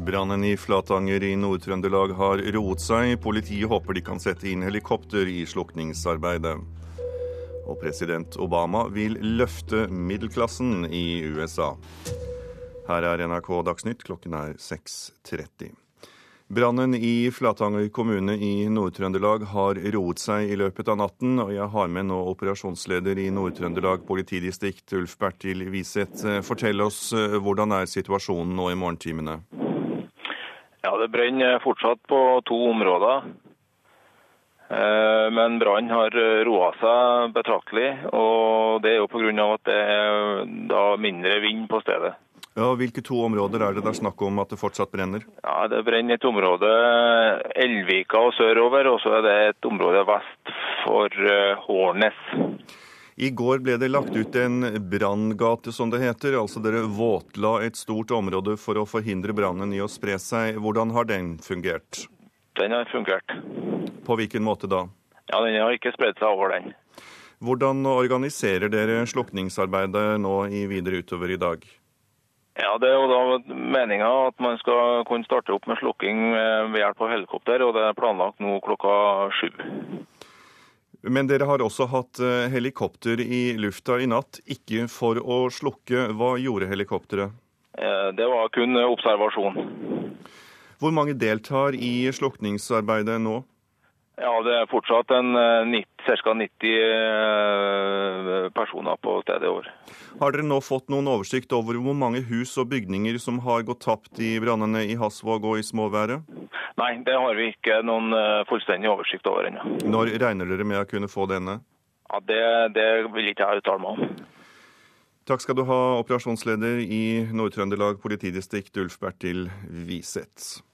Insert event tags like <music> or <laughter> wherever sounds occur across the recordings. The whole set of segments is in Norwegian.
Brannen i Flatanger i Nord-Trøndelag har roet seg. Politiet håper de kan sette inn helikopter i slukningsarbeidet. Og president Obama vil løfte middelklassen i USA. Her er NRK Dagsnytt, klokken er 6.30. Brannen i Flatanger kommune i Nord-Trøndelag har roet seg i løpet av natten, og jeg har med nå operasjonsleder i Nord-Trøndelag politidistrikt, Ulf Bertil Wiseth. Fortell oss, hvordan er situasjonen nå i morgentimene? Ja, Det brenner fortsatt på to områder. Eh, men brannen har roa seg betraktelig, og det er jo pga. at det er mindre vind på stedet. Ja, Hvilke to områder er det det er snakk om at det fortsatt brenner? Ja, Det brenner et område Elvika og sørover, og så er det et område vest for uh, Hårnes. I går ble det lagt ut en branngate, som det heter. Altså dere våtla et stort område for å forhindre brannen i å spre seg. Hvordan har den fungert? Den har fungert. På hvilken måte da? Ja, Den har ikke spredd seg over, den. Hvordan organiserer dere slukningsarbeidet nå i videre utover i dag? Ja, Det er jo da meninga at man skal kunne starte opp med slukking ved hjelp av helikopter, og det er planlagt nå klokka sju. Men dere har også hatt eh, helikopter i lufta i natt, ikke for å slukke. Hva gjorde helikopteret? Eh, det var kun observasjon. Hvor mange deltar i slukningsarbeidet nå? Ja, Det er fortsatt ca. 90 eh, personer på stedet i år. Har dere nå fått noen oversikt over hvor mange hus og bygninger som har gått tapt i brannene i Hasvåg og i Småværet? Nei, det har vi ikke noen eh, fullstendig oversikt over ennå. Når regner dere med å kunne få denne? Ja, Det, det vil ikke jeg uttale meg om. Takk skal du ha, operasjonsleder i Nord-Trøndelag politidistrikt, Ulf Bertil Wiseth.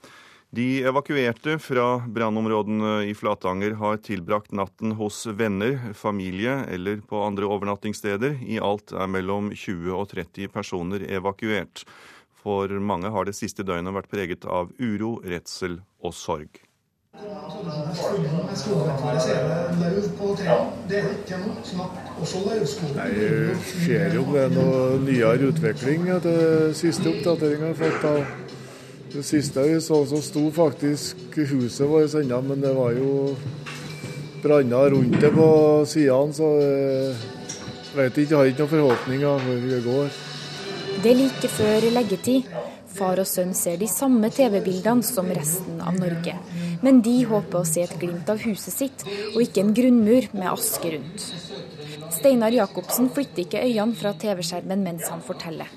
De evakuerte fra brannområdene i Flatanger har tilbrakt natten hos venner, familie eller på andre overnattingssteder. I alt er mellom 20 og 30 personer evakuert. For mange har det siste døgnet vært preget av uro, redsel og sorg. Nei, ser jo med det noe nyere utvikling etter siste oppdatering jeg har fått av det siste vi så, så sto faktisk huset vårt ennå, men det var jo branner rundt det på sidene, så jeg vet ikke, jeg har ikke noen forhåpninger hvor vi går. Det er like før leggetid. Far og sønn ser de samme TV-bildene som resten av Norge. Men de håper å se et glimt av huset sitt, og ikke en grunnmur med aske rundt. Steinar Jacobsen flytter ikke øynene fra TV-skjermen mens han forteller.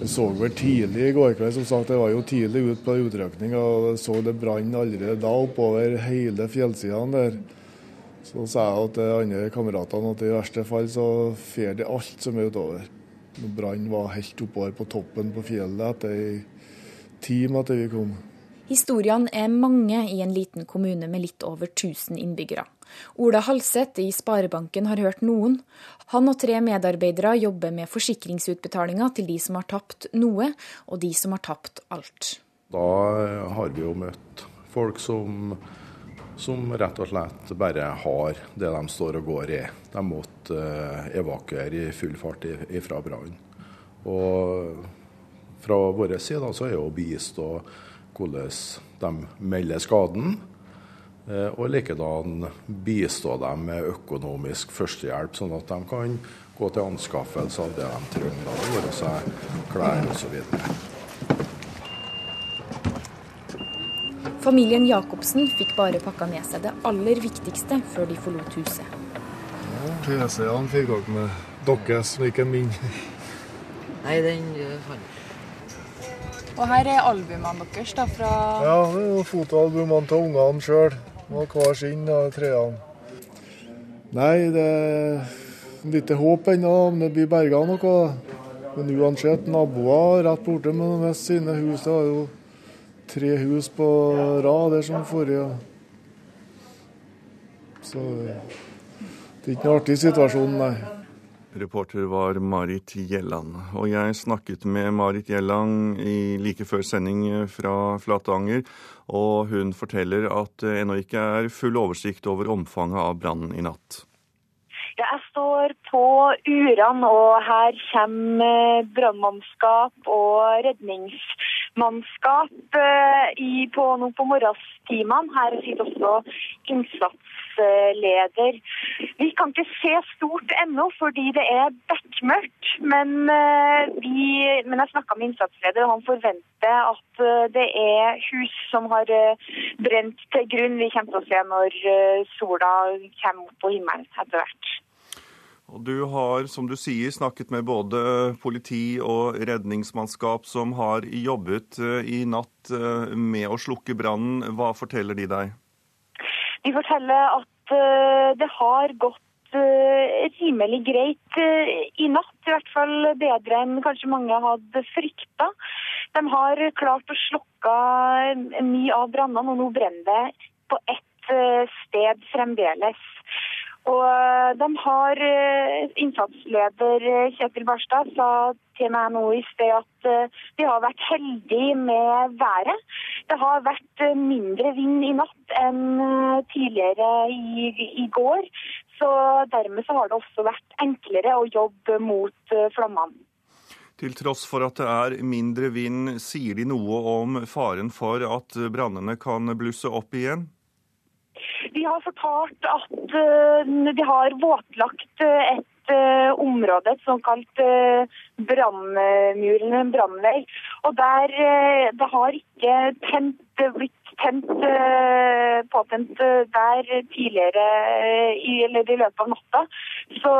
Jeg så vel tidlig i går kveld, som sagt, jeg var jo tidlig ute på utrykning. og så det brann allerede da oppover hele fjellsidene der. Så sa jeg til andre kameratene at i verste fall så fer det alt som er utover. Brannen var helt oppover på toppen på fjellet etter ei time etter vi kom. Historiene er mange i en liten kommune med litt over 1000 innbyggere. Ola Halseth i Sparebanken har hørt noen. Han og tre medarbeidere jobber med forsikringsutbetalinger til de som har tapt noe, og de som har tapt alt. Da har vi jo møtt folk som, som rett og slett bare har det de står og går i. De måtte eh, evakuere i full fart ifra brannen. Og fra vår side så er det å bistå hvordan de melder skaden. Eh, og likedan bistå dem med økonomisk førstehjelp, sånn at de kan gå til anskaffelse av det de trenger. Det være seg klær osv. Familien Jacobsen fikk bare pakka med seg det aller viktigste før de forlot huset. Ja, PC-ene fikk dere med deres, men ikke min. Nei, den fant. Og her er albumene deres da, fra Ja, det er jo fotoalbumene til ungene sjøl. Og hver sin av trærne. Nei, det er lite håp ennå om det blir berga noe. Men uansett, naboer rett borte med de sine hus. Det var jo tre hus på rad der som forrige. Så det er ikke en artig situasjon, nei. Reporter var Marit Gjelland. Og jeg snakket med Marit Gjelland i, like før sending fra Flatanger, og hun forteller at det ennå ikke er full oversikt over omfanget av brannen i natt. Jeg står på Uran, og her kommer brannmannskap og redningsmannskap eh, på, nå på morgenstimene. Her sitter også innsatsleder. Vi kan ikke se stort ennå fordi det er bekmørkt. Men, eh, vi, men jeg snakka med innsatsleder, og han forventer at eh, det er hus som har brent til grunn. Vi kommer til å se når sola kommer opp på himmelen etter hvert. Og Du har, som du sier, snakket med både politi og redningsmannskap som har jobbet eh, i natt eh, med å slukke brannen. Hva forteller de deg? De forteller at eh, det har gått rimelig greit i natt. I hvert fall bedre enn kanskje mange hadde frykta. De har klart å slukke mye av brannene, og nå brenner det på ett sted fremdeles. Og eh, de har eh, Innsatsleder eh, Kjetil Barstad sa til meg nå i sted at de har vært heldige med været. Det har vært mindre vind i natt enn tidligere i, i går. Så dermed så har det også vært enklere å jobbe mot flammene. Til tross for at det er mindre vind, sier de noe om faren for at brannene kan blusse opp igjen? De har fortalt at uh, de har våtlagt uh, et uh, område, et såkalt brannmuren, en brannvei. Og der det har ikke tent, blitt tent påtent der tidligere i, eller i løpet av natta. Så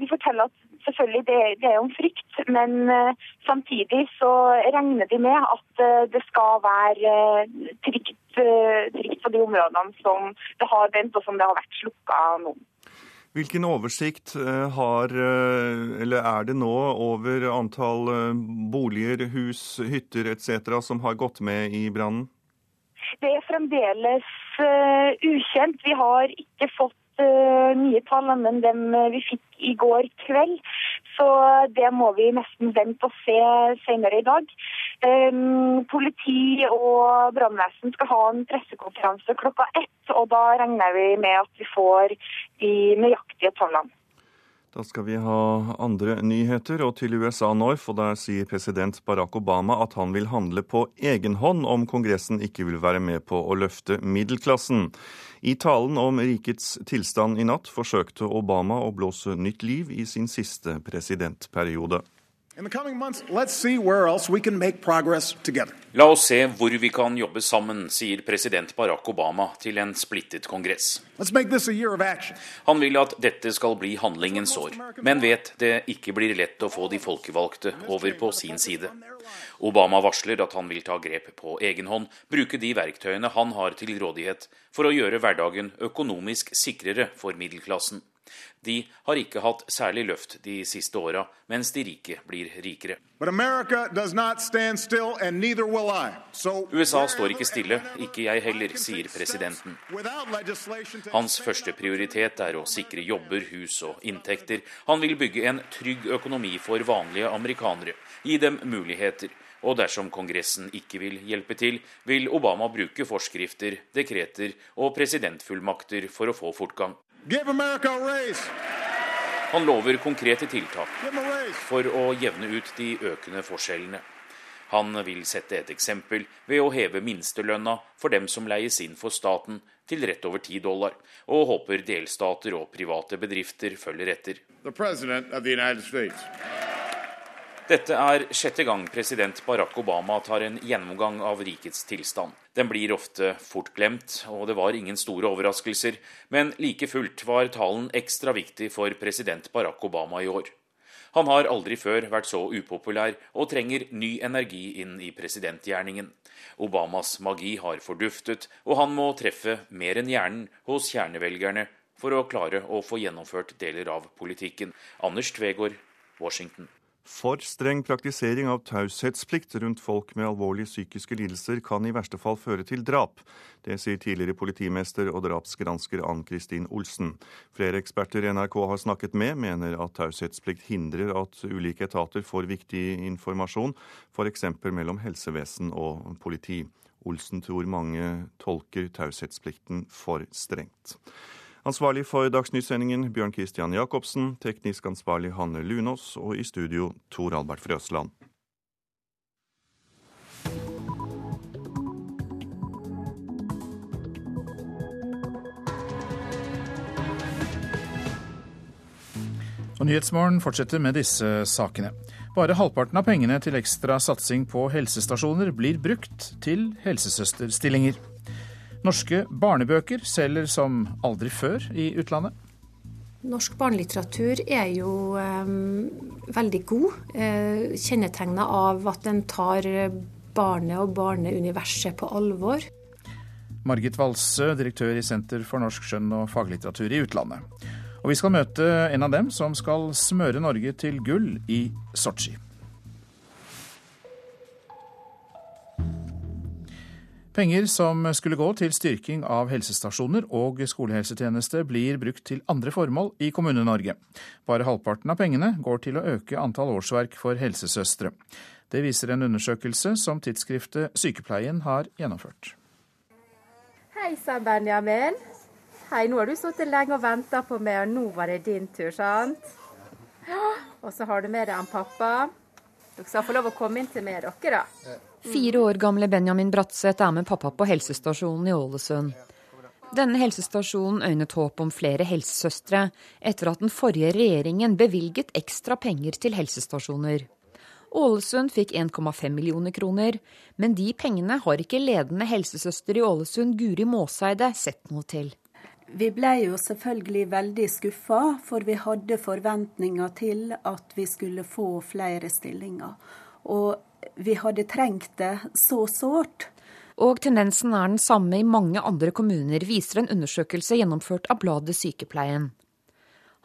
de forteller at selvfølgelig det, det er jo en frykt, men samtidig så regner de med at det skal være trygt Eh, trygt på de områdene som det har brent, og som det har vært slukka nå. Hvilken oversikt eh, har, eh, eller er det nå over antall boliger, hus, hytter etc. som har gått med i brannen? Det er fremdeles ukjent. Vi har ikke fått nye tall enn dem vi fikk i går kveld. Så det må vi nesten vente og se senere i dag. Politi og brannvesen skal ha en pressekonferanse klokka ett, og da regner vi med at vi får de nøyaktige tallene. Da skal vi ha andre nyheter, og til USA North, og der sier president Barack Obama at han vil handle på egen hånd om Kongressen ikke vil være med på å løfte middelklassen. I talen om rikets tilstand i natt forsøkte Obama å blåse nytt liv i sin siste presidentperiode. La oss se hvor vi kan jobbe sammen, sier president Barack Obama til en splittet kongress. Han vil at dette skal bli handlingens år, men vet det ikke blir lett å få de folkevalgte over på sin side. Obama varsler at han vil ta grep på egen hånd, bruke de verktøyene han har til rådighet for å gjøre hverdagen økonomisk sikrere for middelklassen. De har ikke hatt særlig løft de siste åra, mens de rike blir rikere. USA står ikke stille, ikke jeg heller, sier presidenten. Hans første prioritet er å sikre jobber, hus og inntekter. Han vil bygge en trygg økonomi for vanlige amerikanere, gi dem muligheter. Og dersom Kongressen ikke vil hjelpe til, vil Obama bruke forskrifter, dekreter og presidentfullmakter for å få fortgang. Han lover konkrete tiltak for å jevne ut de økende forskjellene. Han vil sette et eksempel ved å heve minstelønna for dem som leies inn for staten til rett over 10 dollar, og håper delstater og private bedrifter følger etter. Dette er sjette gang president Barack Obama tar en gjennomgang av rikets tilstand. Den blir ofte fort glemt, og det var ingen store overraskelser, men like fullt var talen ekstra viktig for president Barack Obama i år. Han har aldri før vært så upopulær og trenger ny energi inn i presidentgjerningen. Obamas magi har forduftet, og han må treffe mer enn hjernen hos kjernevelgerne for å klare å få gjennomført deler av politikken. Anders Tvegård, Washington. For streng praktisering av taushetsplikt rundt folk med alvorlige psykiske lidelser kan i verste fall føre til drap. Det sier tidligere politimester og drapsgransker Ann-Kristin Olsen. Flere eksperter NRK har snakket med, mener at taushetsplikt hindrer at ulike etater får viktig informasjon, f.eks. mellom helsevesen og politi. Olsen tror mange tolker taushetsplikten for strengt. Ansvarlig for Dagsnytt-sendingen Bjørn Christian Jacobsen, teknisk ansvarlig Hanne Lunås og i studio Tor Albert Frøsland. Og Nyhetsmorgen fortsetter med disse sakene. Bare halvparten av pengene til ekstra satsing på helsestasjoner blir brukt til helsesøsterstillinger. Norske barnebøker selger som aldri før i utlandet. Norsk barnelitteratur er jo eh, veldig god. Eh, Kjennetegna av at den tar barnet og barneuniverset på alvor. Margit Walsø, direktør i Senter for norsk skjønn og faglitteratur i utlandet. Og vi skal møte en av dem som skal smøre Norge til gull i Sotsji. Penger som skulle gå til styrking av helsestasjoner og skolehelsetjeneste, blir brukt til andre formål i Kommune-Norge. Bare halvparten av pengene går til å øke antall årsverk for helsesøstre. Det viser en undersøkelse som tidsskriftet Sykepleien har gjennomført. Hei sann, Benjamin. Hei, nå har du sittet lenge og venta på meg, og nå var det din tur, sant? Og så har du med deg en pappa. Dere skal få lov å komme inn til meg, dere, da. Fire år gamle Benjamin Bratseth er med pappa på helsestasjonen i Ålesund. Denne helsestasjonen øynet håp om flere helsesøstre etter at den forrige regjeringen bevilget ekstra penger til helsestasjoner. Ålesund fikk 1,5 millioner kroner, men de pengene har ikke ledende helsesøster i Ålesund, Guri Måseide, sett noe til. Vi ble jo selvfølgelig veldig skuffa, for vi hadde forventninger til at vi skulle få flere stillinger. Og vi hadde trengt det så sårt. Og tendensen er den samme i mange andre kommuner, viser en undersøkelse gjennomført av bladet Sykepleien.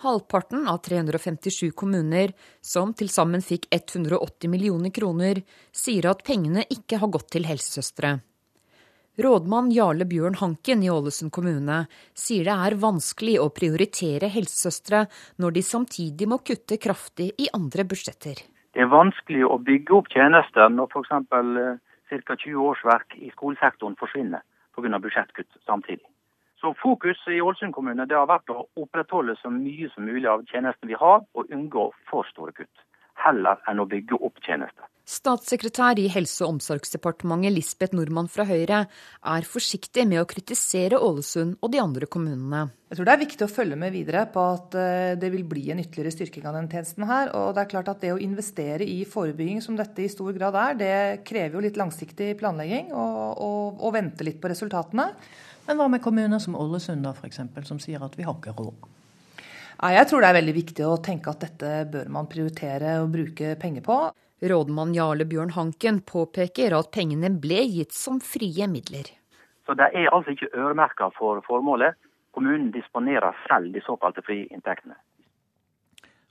Halvparten av 357 kommuner, som til sammen fikk 180 millioner kroner, sier at pengene ikke har gått til helsesøstre. Rådmann Jarle Bjørn Hanken i Ålesund kommune sier det er vanskelig å prioritere helsesøstre når de samtidig må kutte kraftig i andre budsjetter. Det er vanskelig å bygge opp tjenester når f.eks. ca. 20 årsverk i skolesektoren forsvinner pga. budsjettkutt samtidig. Så Fokus i Ålesund kommune det har vært å opprettholde så mye som mulig av tjenestene vi har, og unngå for store kutt. Heller enn å bygge opp tjenester. Statssekretær i Helse- og omsorgsdepartementet Lisbeth Nordmann fra Høyre er forsiktig med å kritisere Ålesund og de andre kommunene. Jeg tror det er viktig å følge med videre på at eh, det vil bli en ytterligere styrking av den tjenesten her. Og det er klart at det å investere i forebygging som dette i stor grad er, det krever jo litt langsiktig planlegging og, og, og vente litt på resultatene. Men hva med kommuner som Ålesund da, f.eks., som sier at vi har ikke råd? Jeg tror det er veldig viktig å tenke at dette bør man prioritere og bruke penger på. Rådmann Jarle Bjørn Hanken påpeker at pengene ble gitt som frie midler. Så Det er altså ikke øremerka for formålet. Kommunen disponerer selv de såkalte frie inntektene.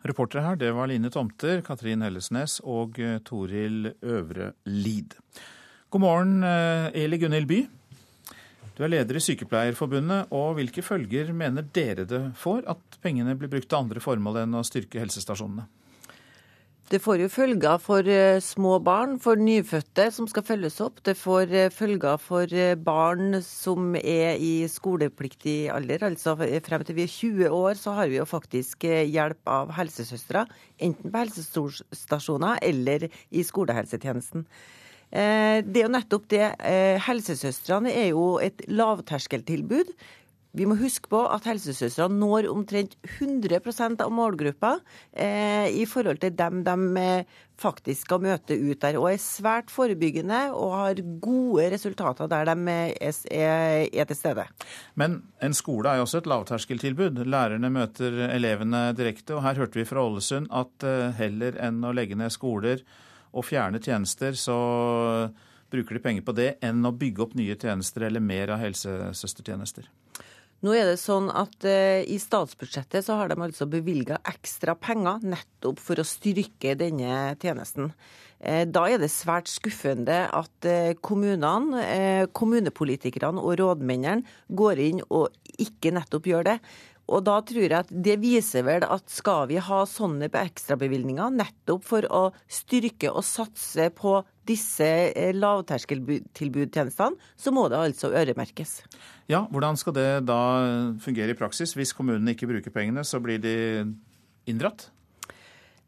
Reportere her, det var Line Tomter, Katrin Hellesnes og Toril Øvre Lid. God morgen, Eli Gunhild By. Du er leder i Sykepleierforbundet, og hvilke følger mener dere det får at pengene blir brukt til andre formål enn å styrke helsestasjonene? Det får jo følger for små barn, for nyfødte som skal følges opp. Det får følger for barn som er i skolepliktig alder. Altså frem til vi er 20 år, så har vi jo faktisk hjelp av helsesøstre. Enten på helsestasjoner eller i skolehelsetjenesten. Det er jo nettopp det. Helsesøstrene er jo et lavterskeltilbud. Vi må huske på at helsesøstrene når omtrent 100 av målgruppa eh, i forhold til dem de faktisk skal møte ut der, og er svært forebyggende og har gode resultater der de er, er til stede. Men en skole er jo også et lavterskeltilbud. Lærerne møter elevene direkte, og her hørte vi fra Ålesund at heller enn å legge ned skoler og fjerne tjenester, så bruker de penger på det enn å bygge opp nye tjenester eller mer av helsesøstertjenester. Nå er det sånn at eh, I statsbudsjettet så har de altså bevilga ekstra penger nettopp for å styrke denne tjenesten. Eh, da er det svært skuffende at eh, kommunene, kommunepolitikerne og rådmennene går inn og ikke nettopp gjør det. Og da tror jeg at det viser vel at skal vi ha sånne ekstrabevilgninger nettopp for å styrke og satse på disse lavterskeltilbudtjenestene, så må det altså øremerkes. Ja, Hvordan skal det da fungere i praksis? Hvis kommunene ikke bruker pengene, så blir de inndratt?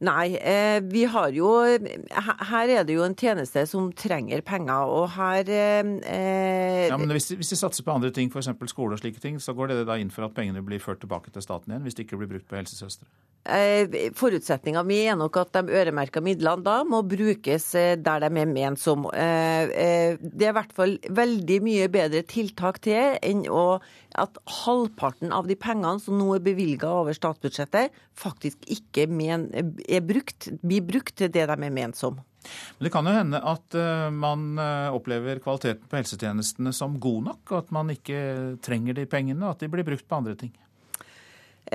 Nei, eh, vi har jo Her er det jo en tjeneste som trenger penger, og her eh, Ja, men hvis de, hvis de, satser på andre ting, f.eks. skole og slike ting, så går det da inn for at pengene blir ført tilbake til staten igjen, hvis det ikke blir brukt på helsesøstre? Eh, Forutsetninga mi er nok at de øremerka midlene da må brukes eh, der de er ment som. Eh, eh, det er i hvert fall veldig mye bedre tiltak til enn at halvparten av de pengene som nå er bevilga over statsbudsjettet, faktisk ikke men, brukt, blir brukt til det de er ment som. Men Det kan jo hende at uh, man uh, opplever kvaliteten på helsetjenestene som god nok, og at man ikke trenger de pengene, og at de blir brukt på andre ting.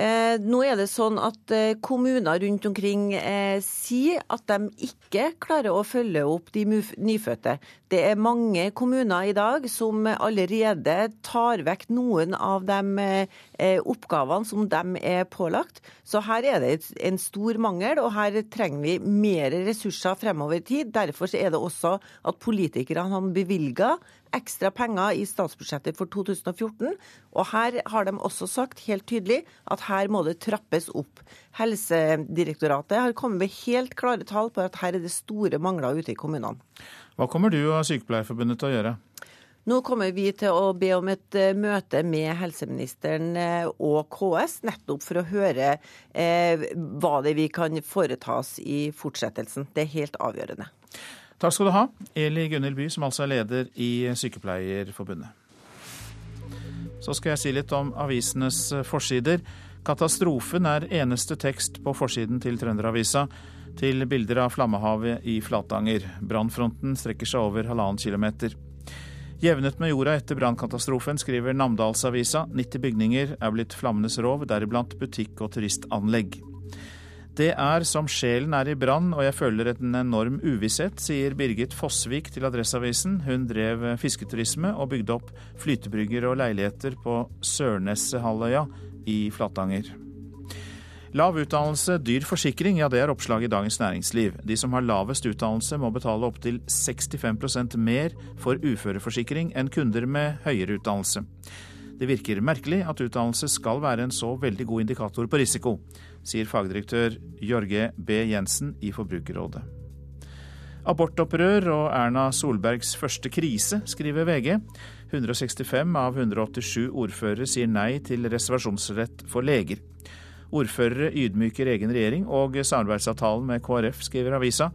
Eh, nå er det sånn at eh, kommuner rundt omkring eh, sier at de ikke klarer å følge opp de nyfødte. Det er mange kommuner i dag som allerede tar vekk noen av de oppgavene som de er pålagt. Så her er det en stor mangel, og her trenger vi mer ressurser fremover i tid. Derfor er det også at politikerne har bevilga ekstra penger i statsbudsjettet for 2014. Og her har de også sagt helt tydelig at her må det trappes opp. Helsedirektoratet har kommet med helt klare tall på at her er det store mangler ute i kommunene. Hva kommer du og Sykepleierforbundet til å gjøre? Nå kommer vi til å be om et eh, møte med helseministeren eh, og KS, nettopp for å høre eh, hva det vi kan foretas i fortsettelsen. Det er helt avgjørende. Takk skal du ha, Eli Gunhild By, som altså er leder i Sykepleierforbundet. Så skal jeg si litt om avisenes forsider. Katastrofen er eneste tekst på forsiden til Trønderavisa, til bilder av flammehavet i Flatanger. Brannfronten strekker seg over halvannen kilometer. Jevnet med jorda etter brannkatastrofen, skriver Namdalsavisa. 90 bygninger er blitt flammenes rov, deriblant butikk og turistanlegg. Det er som sjelen er i brann, og jeg føler en enorm uvisshet, sier Birgit Fossvik til Adresseavisen. Hun drev fisketurisme og bygde opp flytebrygger og leiligheter på Sørneshalvøya i Flatanger. Lav utdannelse, dyr forsikring, ja det er oppslaget i Dagens Næringsliv. De som har lavest utdannelse må betale opptil 65% mer for uføreforsikring enn kunder med høyere utdannelse. Det virker merkelig at utdannelse skal være en så veldig god indikator på risiko, sier fagdirektør Jorge B. Jensen i Forbrukerrådet. Abortopprør og Erna Solbergs første krise, skriver VG. 165 av 187 ordførere sier nei til reservasjonsrett for leger. Ordførere ydmyker egen regjering og samarbeidsavtalen med KrF, skriver avisa.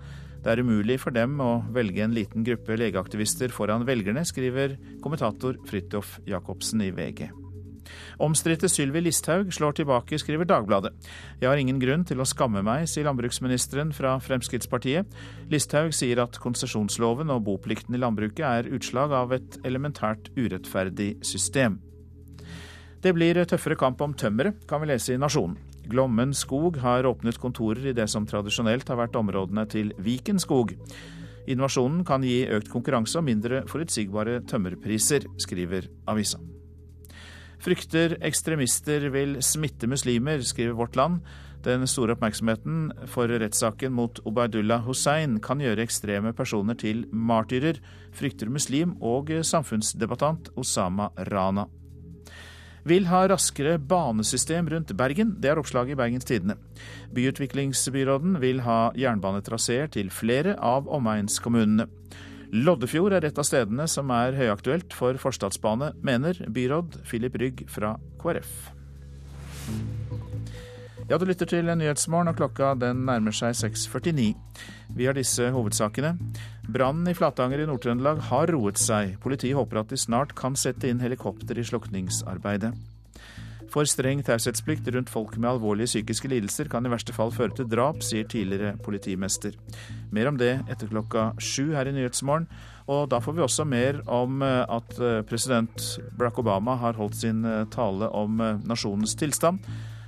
Det er umulig for dem å velge en liten gruppe legeaktivister foran velgerne, skriver kommentator Fridtjof Jacobsen i VG. Omstridte Sylvi Listhaug slår tilbake, skriver Dagbladet. Jeg har ingen grunn til å skamme meg, sier landbruksministeren fra Fremskrittspartiet. Listhaug sier at konsesjonsloven og boplikten i landbruket er utslag av et elementært urettferdig system. Det blir tøffere kamp om tømmeret, kan vi lese i Nasjonen. Glommen skog har åpnet kontorer i det som tradisjonelt har vært områdene til Viken skog. Innovasjonen kan gi økt konkurranse og mindre forutsigbare tømmerpriser, skriver avisa. Frykter ekstremister vil smitte muslimer, skriver Vårt Land. Den store oppmerksomheten for rettssaken mot Obaidullah Hussein kan gjøre ekstreme personer til martyrer, frykter muslim og samfunnsdebattant Osama Rana vil ha raskere banesystem rundt Bergen. Det er oppslaget i Bergens Tidende. Byutviklingsbyråden vil ha jernbanetraseer til flere av omegnskommunene. Loddefjord er et av stedene som er høyaktuelt for forstadsbane, mener byråd Filip Rygg fra KrF. Ja, du lytter til Nyhetsmorgen, og klokka den nærmer seg 6.49. Vi har disse hovedsakene. Brannen i Flatanger i Nord-Trøndelag har roet seg. Politiet håper at de snart kan sette inn helikopter i slukningsarbeidet. For streng taushetsplikt rundt folk med alvorlige psykiske lidelser kan i verste fall føre til drap, sier tidligere politimester. Mer om det etter klokka sju her i Nyhetsmorgen. Og da får vi også mer om eh, at eh, president Barack Obama har holdt sin eh, tale om nasjonens tilstand.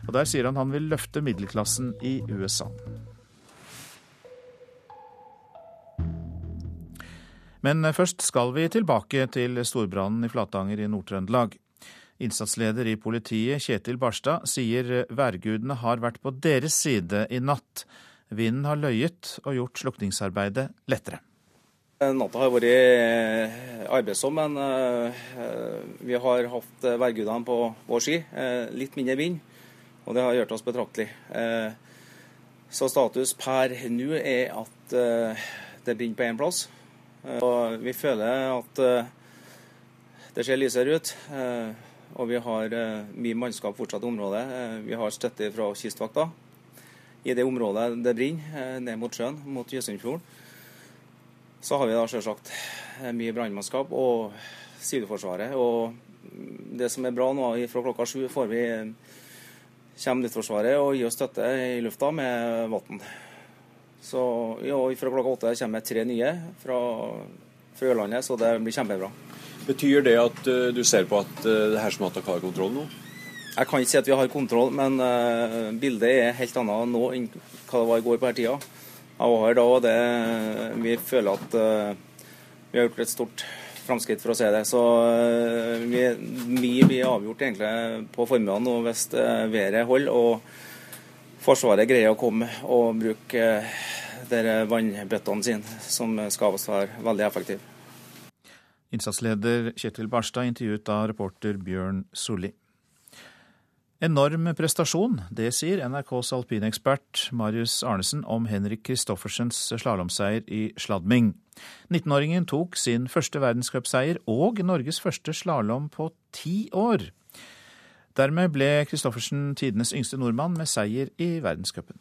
Og Der sier han han vil løfte middelklassen i USA. Men først skal vi tilbake til storbrannen i Flatanger i Nord-Trøndelag. Innsatsleder i politiet, Kjetil Barstad, sier værgudene har vært på deres side i natt. Vinden har løyet og gjort slukningsarbeidet lettere. Natta har vært arbeidsom, men eh, vi har hatt værgudene på vår ski. Eh, litt mindre vind og det har gjort oss betraktelig. Eh, Så status per nå er at det brenner på én plass. Og vi føler at det ser lysere ut. Og vi har mye mannskap fortsatt i området. vi har støtte fra Kystvakta i det området det brenner, ned mot sjøen, mot Jøsundfjorden. Så har vi da selvsagt mye brannmannskap og Sivilforsvaret. Og det som er bra nå, fra klokka sju får vi kommer Luftforsvaret og gir oss støtte i lufta med vann. Så ja, fra klokka åtte kommer tre nye fra Ørlandet, så det blir kjempebra. Betyr det at uh, du ser på at uh, det her som har har kontroll nå? Jeg kan ikke si at vi har kontroll, men uh, bildet er helt annet nå enn hva det var i går på denne tida. Jeg var her da, og det, vi føler at vi har gjort et stort framskritt, for å si det. Så mye blir avgjort egentlig på formiddagen nå hvis været holder og Forsvaret greier å komme og bruke vannbøttene sine, som skal være veldig effektive. Innsatsleder Kjetil Barstad intervjuet av reporter Bjørn Solli. Enorm prestasjon, det sier NRKs alpinekspert Marius Arnesen om Henrik Kristoffersens slalåmseier i sladming. 19-åringen tok sin første verdenscupseier og Norges første slalåm på ti år. Dermed ble Kristoffersen tidenes yngste nordmann med seier i verdenscupen.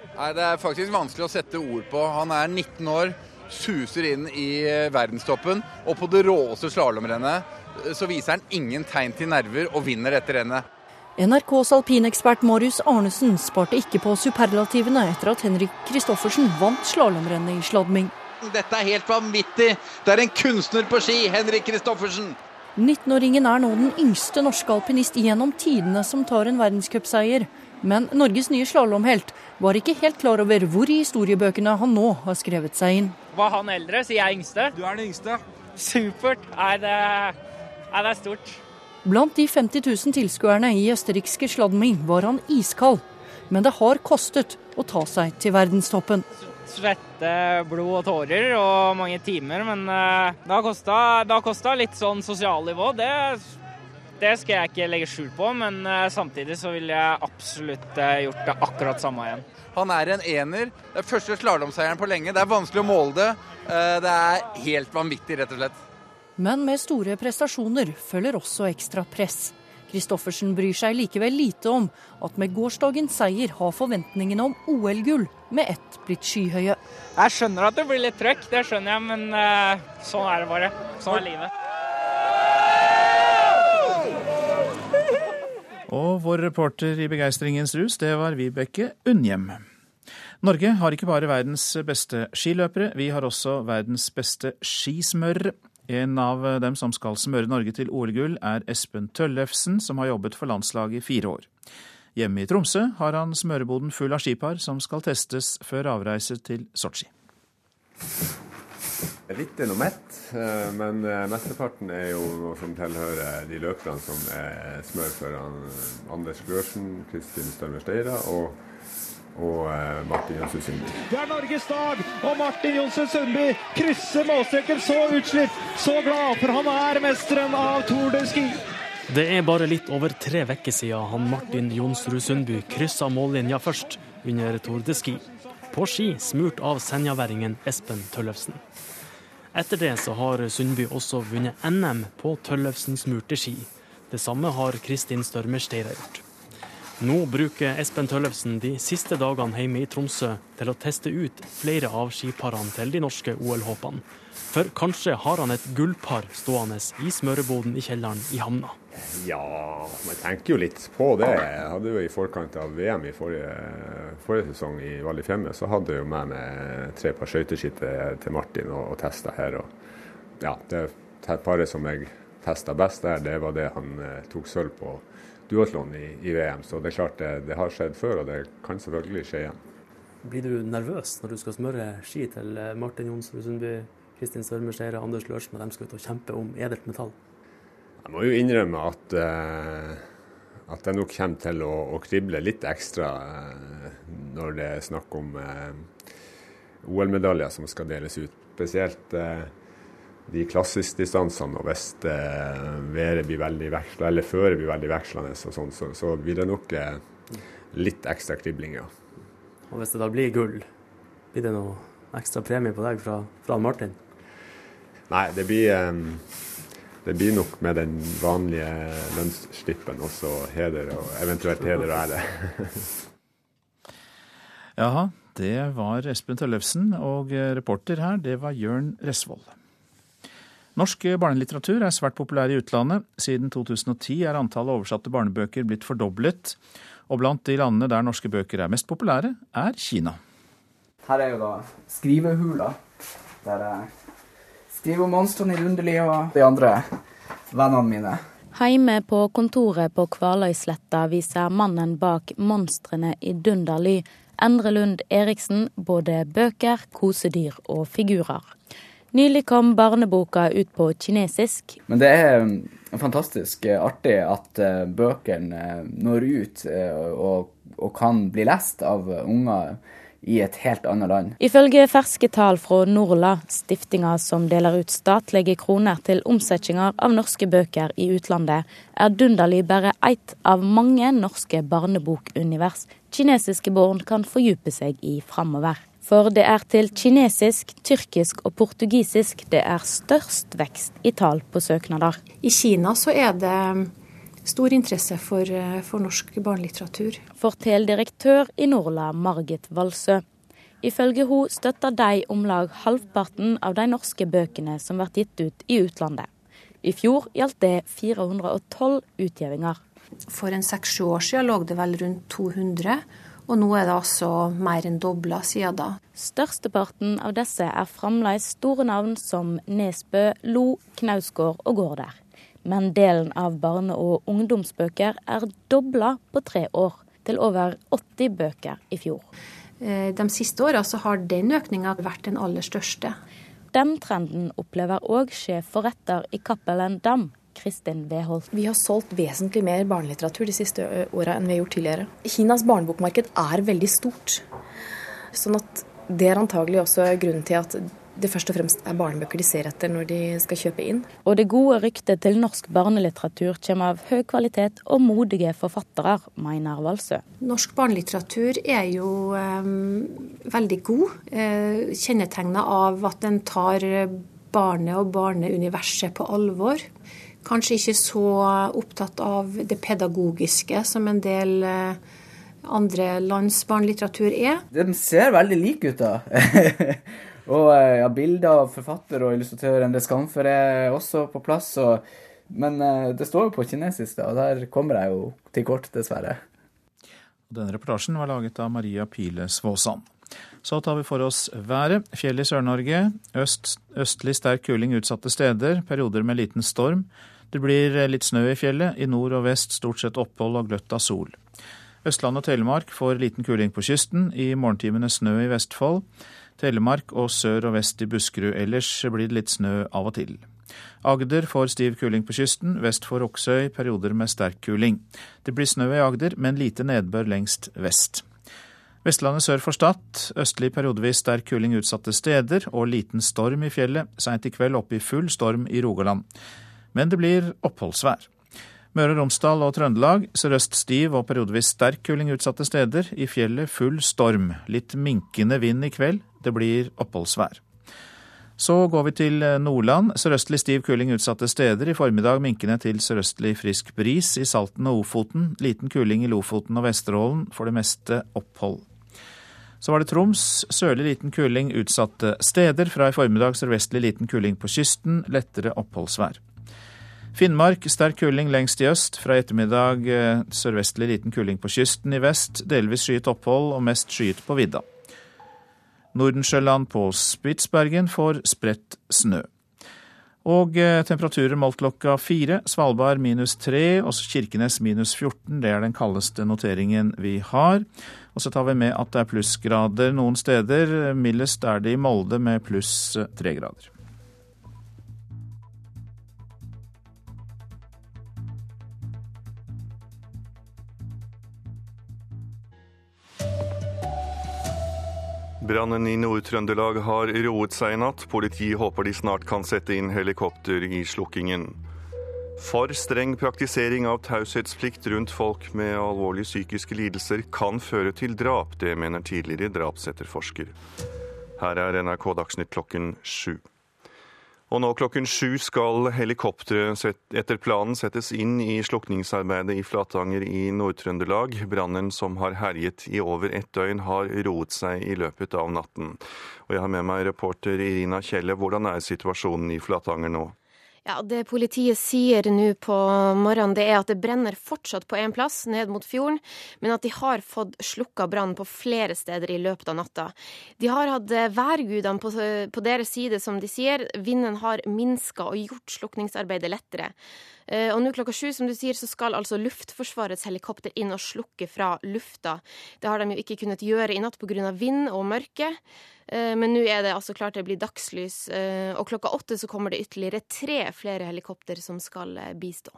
Det er faktisk vanskelig å sette ord på. Han er 19 år, suser inn i verdenstoppen, og på det råeste slalåmrennet så viser han ingen tegn til nerver og vinner dette rennet. NRKs alpinekspert Marius Arnesen sparte ikke på superlativene etter at Henrik Kristoffersen vant slalåmrennet i sladming. Dette er helt vanvittig! Det er en kunstner på ski, Henrik Kristoffersen! 19-åringen er nå den yngste norske alpinist gjennom tidene som tar en verdenscupseier. Men Norges nye slalåmhelt var ikke helt klar over hvor i historiebøkene han nå har skrevet seg inn. Var han eldre, sier jeg yngste. Du er den yngste. Supert. Nei, det, er det stort. Blant de 50 000 tilskuerne i østerrikske Sladming var han iskald. Men det har kostet å ta seg til verdenstoppen. Svette, blod og tårer og mange timer, men uh, det har kosta litt sånn sosialnivå. Det, det skal jeg ikke legge skjul på, men uh, samtidig så ville jeg absolutt uh, gjort det akkurat samme igjen. Han er en ener. Det er første slalåmseieren på lenge. Det er vanskelig å måle det. Det er helt vanvittig, rett og slett. Men med store prestasjoner følger også ekstra press. Kristoffersen bryr seg likevel lite om at med gårsdagens seier har forventningene om OL-gull med ett blitt skyhøye. Jeg skjønner at det blir litt trøkk, det skjønner jeg, men sånn er det bare. Sånn er livet. Og vår reporter i begeistringens rus, det var Vibeke Unnhjem. Norge har ikke bare verdens beste skiløpere, vi har også verdens beste skismørere. En av dem som skal smøre Norge til OL-gull, er Espen Tøllefsen, som har jobbet for landslaget i fire år. Hjemme i Tromsø har han smøreboden full av skipar som skal testes før avreise til Sotsji. Litt er noe mett, eh, men eh, mesteparten er jo noe som tilhører de løperne som er smør for Anders Glørsen, Kristin Størmer Steira og og eh, Martin Jonsrud Sundby. Det er Norges dag, og Martin Jonsrud Sundby krysser målstreken så utslitt, så glad, for han er mesteren av Tour de Ski. Det er bare litt over tre uker siden han Martin Jonsrud Sundby kryssa mållinja først under Tour de Ski. På ski smurt av senjaværingen Espen Tøllefsen. Etter det så har Sundby også vunnet NM på Tøllefsen-smurte ski. Det samme har Kristin Størmer Steira gjort. Nå bruker Espen Tøllefsen de siste dagene hjemme i Tromsø til å teste ut flere av skiparene til de norske OL-håpene. For kanskje har han et gullpar stående i smøreboden i kjelleren i havna. Ja, man tenker jo litt på det. Jeg hadde jo i forkant av VM i forrige, forrige sesong i Val di Fiemme, så hadde jeg jo med meg tre par skøyteski til Martin og, og testa her. Og ja, det, det paret som jeg testa best der, det var det han eh, tok sølv på duatlon i, i, VM. Så det er klart det, det, har skjedd før, og det kan selvfølgelig skje igjen. Blir du nervøs når du skal smøre ski til eh, Martin Jonsrud Sundby, Kristin Størmersteire, Anders Lørsen, og de skal ut og kjempe om edelt metall? Jeg må jo innrømme at, uh, at jeg nok kommer til å, å krible litt ekstra uh, når det er snakk om uh, OL-medaljer som skal deles ut. Spesielt de klassiske distansene, og hvis været blir veldig veksla, eller føret blir veldig vekslende, og sånn, så, så, blir det nok litt ekstra kribling, ja. Og hvis det da blir gull, blir det noe ekstra premie på deg fra, fra Martin? Nei, det blir, det blir nok med den vanlige lønnsslippen også heder og eventuelt heder og ære. <laughs> Jaha, det var Espen Tøllefsen, og reporter her, det var Jørn Resvoll. Norsk barnelitteratur er svært populær i utlandet. Siden 2010 er antallet oversatte barnebøker blitt fordoblet. Og blant de landene der norske bøker er mest populære, er Kina. Her er jo da skrivehula, der jeg skriver om monstrene i Rundeli og de andre vennene mine. Heime på kontoret på Kvaløysletta viser mannen bak monstrene i Dunderly, Endre Lund Eriksen, både bøker, kosedyr og figurer. Nylig kom barneboka ut på kinesisk. Men det er um, fantastisk eh, artig at uh, bøkene uh, når ut og, og, kan bli lest av unger i et helt annet land. Ifølge ferske tall fra Norla, stiftinga som deler ut statlige kroner til omsetninger av norske bøker i utlandet, er Dunderli bare ett av mange norske barnebokunivers kinesiske barn kan fordype seg i framover. For det er til kinesisk, tyrkisk og portugisisk det er størst vekst i tall på søknader. I Kina så er det stor interesse for, for norsk barnelitteratur. Forteller direktør i Norla, Margit Valsø. Ifølge hun støtter de om lag halvparten av de norske bøkene som blir gitt ut i utlandet. I fjor gjaldt det 412 utgivinger. For en seks-sju år siden lå det vel rundt 200. Og nå er det altså mer enn dobla siden da. Størsteparten av disse er fremdeles store navn som Nesbø, Lo, Knausgård og Gaarder. Men delen av barne- og ungdomsbøker er dobla på tre år, til over 80 bøker i fjor. Eh, de siste åra har den økninga vært den aller største. Den trenden opplever òg sjef for i Cappelen Dam, Kristin Weholt. Vi har solgt vesentlig mer barnelitteratur de siste åra enn vi har gjort tidligere. Kinas barnebokmarked er veldig stort. Sånn at det er antagelig også grunnen til at det først og fremst er barnebøker de ser etter når de skal kjøpe inn. Og det gode ryktet til norsk barnelitteratur kommer av høy kvalitet og modige forfattere, mener Valsø. Norsk barnelitteratur er jo eh, veldig god. Eh, Kjennetegna av at den tar barnet og barneuniverset på alvor kanskje ikke så opptatt av det pedagogiske som en del eh, andre lands barnelitteratur er. Den ser veldig lik ut, da. <laughs> og eh, ja, bilder av forfatter og illustratør Endre Skamfer er også på plass. Og, men eh, det står jo på kinesisk, da, og der kommer jeg jo til kort, dessverre. Denne reportasjen var laget av Maria Pile Svåsand. Så tar vi for oss været. Fjell i Sør-Norge. Øst, østlig sterk kuling utsatte steder. Perioder med liten storm. Det blir litt snø i fjellet. I nord og vest stort sett opphold og gløtt av sol. Østland og Telemark får liten kuling på kysten. I morgentimene snø i Vestfold. Telemark og sør og vest i Buskerud. Ellers blir det litt snø av og til. Agder får stiv kuling på kysten. Vest for Oksøy perioder med sterk kuling. Det blir snø i Agder, men lite nedbør lengst vest. Vestlandet sør for Stad. Østlig periodevis sterk kuling utsatte steder og liten storm i fjellet. Seint i kveld opp i full storm i Rogaland men det blir oppholdsvær. Møre og Romsdal og Trøndelag sørøst stiv og periodevis sterk kuling utsatte steder. I fjellet full storm. Litt minkende vind i kveld. Det blir oppholdsvær. Så går vi til Nordland. Sørøstlig stiv kuling utsatte steder. I formiddag minkende til sørøstlig frisk bris i Salten og Ofoten. Liten kuling i Lofoten og Vesterålen. For det meste opphold. Så var det Troms. Sørlig liten kuling utsatte steder. Fra i formiddag sørvestlig liten kuling på kysten. Lettere oppholdsvær. Finnmark sterk kuling lengst i øst. Fra ettermiddag eh, sørvestlig liten kuling på kysten i vest. Delvis skyet opphold og mest skyet på vidda. Nordensjøland på Spitsbergen får spredt snø. Og eh, temperaturer målt klokka fire. Svalbard minus tre, og Kirkenes minus 14. Det er den kaldeste noteringen vi har. Og så tar vi med at det er plussgrader noen steder. Mildest er det i Molde med pluss tre grader. Brannen i Nord-Trøndelag har roet seg i natt. Politiet håper de snart kan sette inn helikopter i slukkingen. For streng praktisering av taushetsplikt rundt folk med alvorlige psykiske lidelser kan føre til drap. Det mener tidligere drapsetterforsker. Her er NRK Dagsnytt klokken sju. Og nå klokken sju skal helikopteret etter planen settes inn i slukningsarbeidet i Flatanger i Nord-Trøndelag. Brannen som har herjet i over ett døgn, har roet seg i løpet av natten. Og jeg har med meg reporter Irina Kjelle. Hvordan er situasjonen i Flatanger nå? Ja, Det politiet sier nå på morgenen, det er at det brenner fortsatt på én plass, ned mot fjorden, men at de har fått slukka brannen på flere steder i løpet av natta. De har hatt eh, værgudene på, på deres side, som de sier. Vinden har minska og gjort slukningsarbeidet lettere. Eh, og nå klokka sju, som du sier, så skal altså Luftforsvarets helikopter inn og slukke fra lufta. Det har de jo ikke kunnet gjøre i natt pga. vind og mørke. Eh, men nå er det altså klart det blir dagslys, eh, og klokka åtte så kommer det ytterligere tre flere helikopter som skal bistå.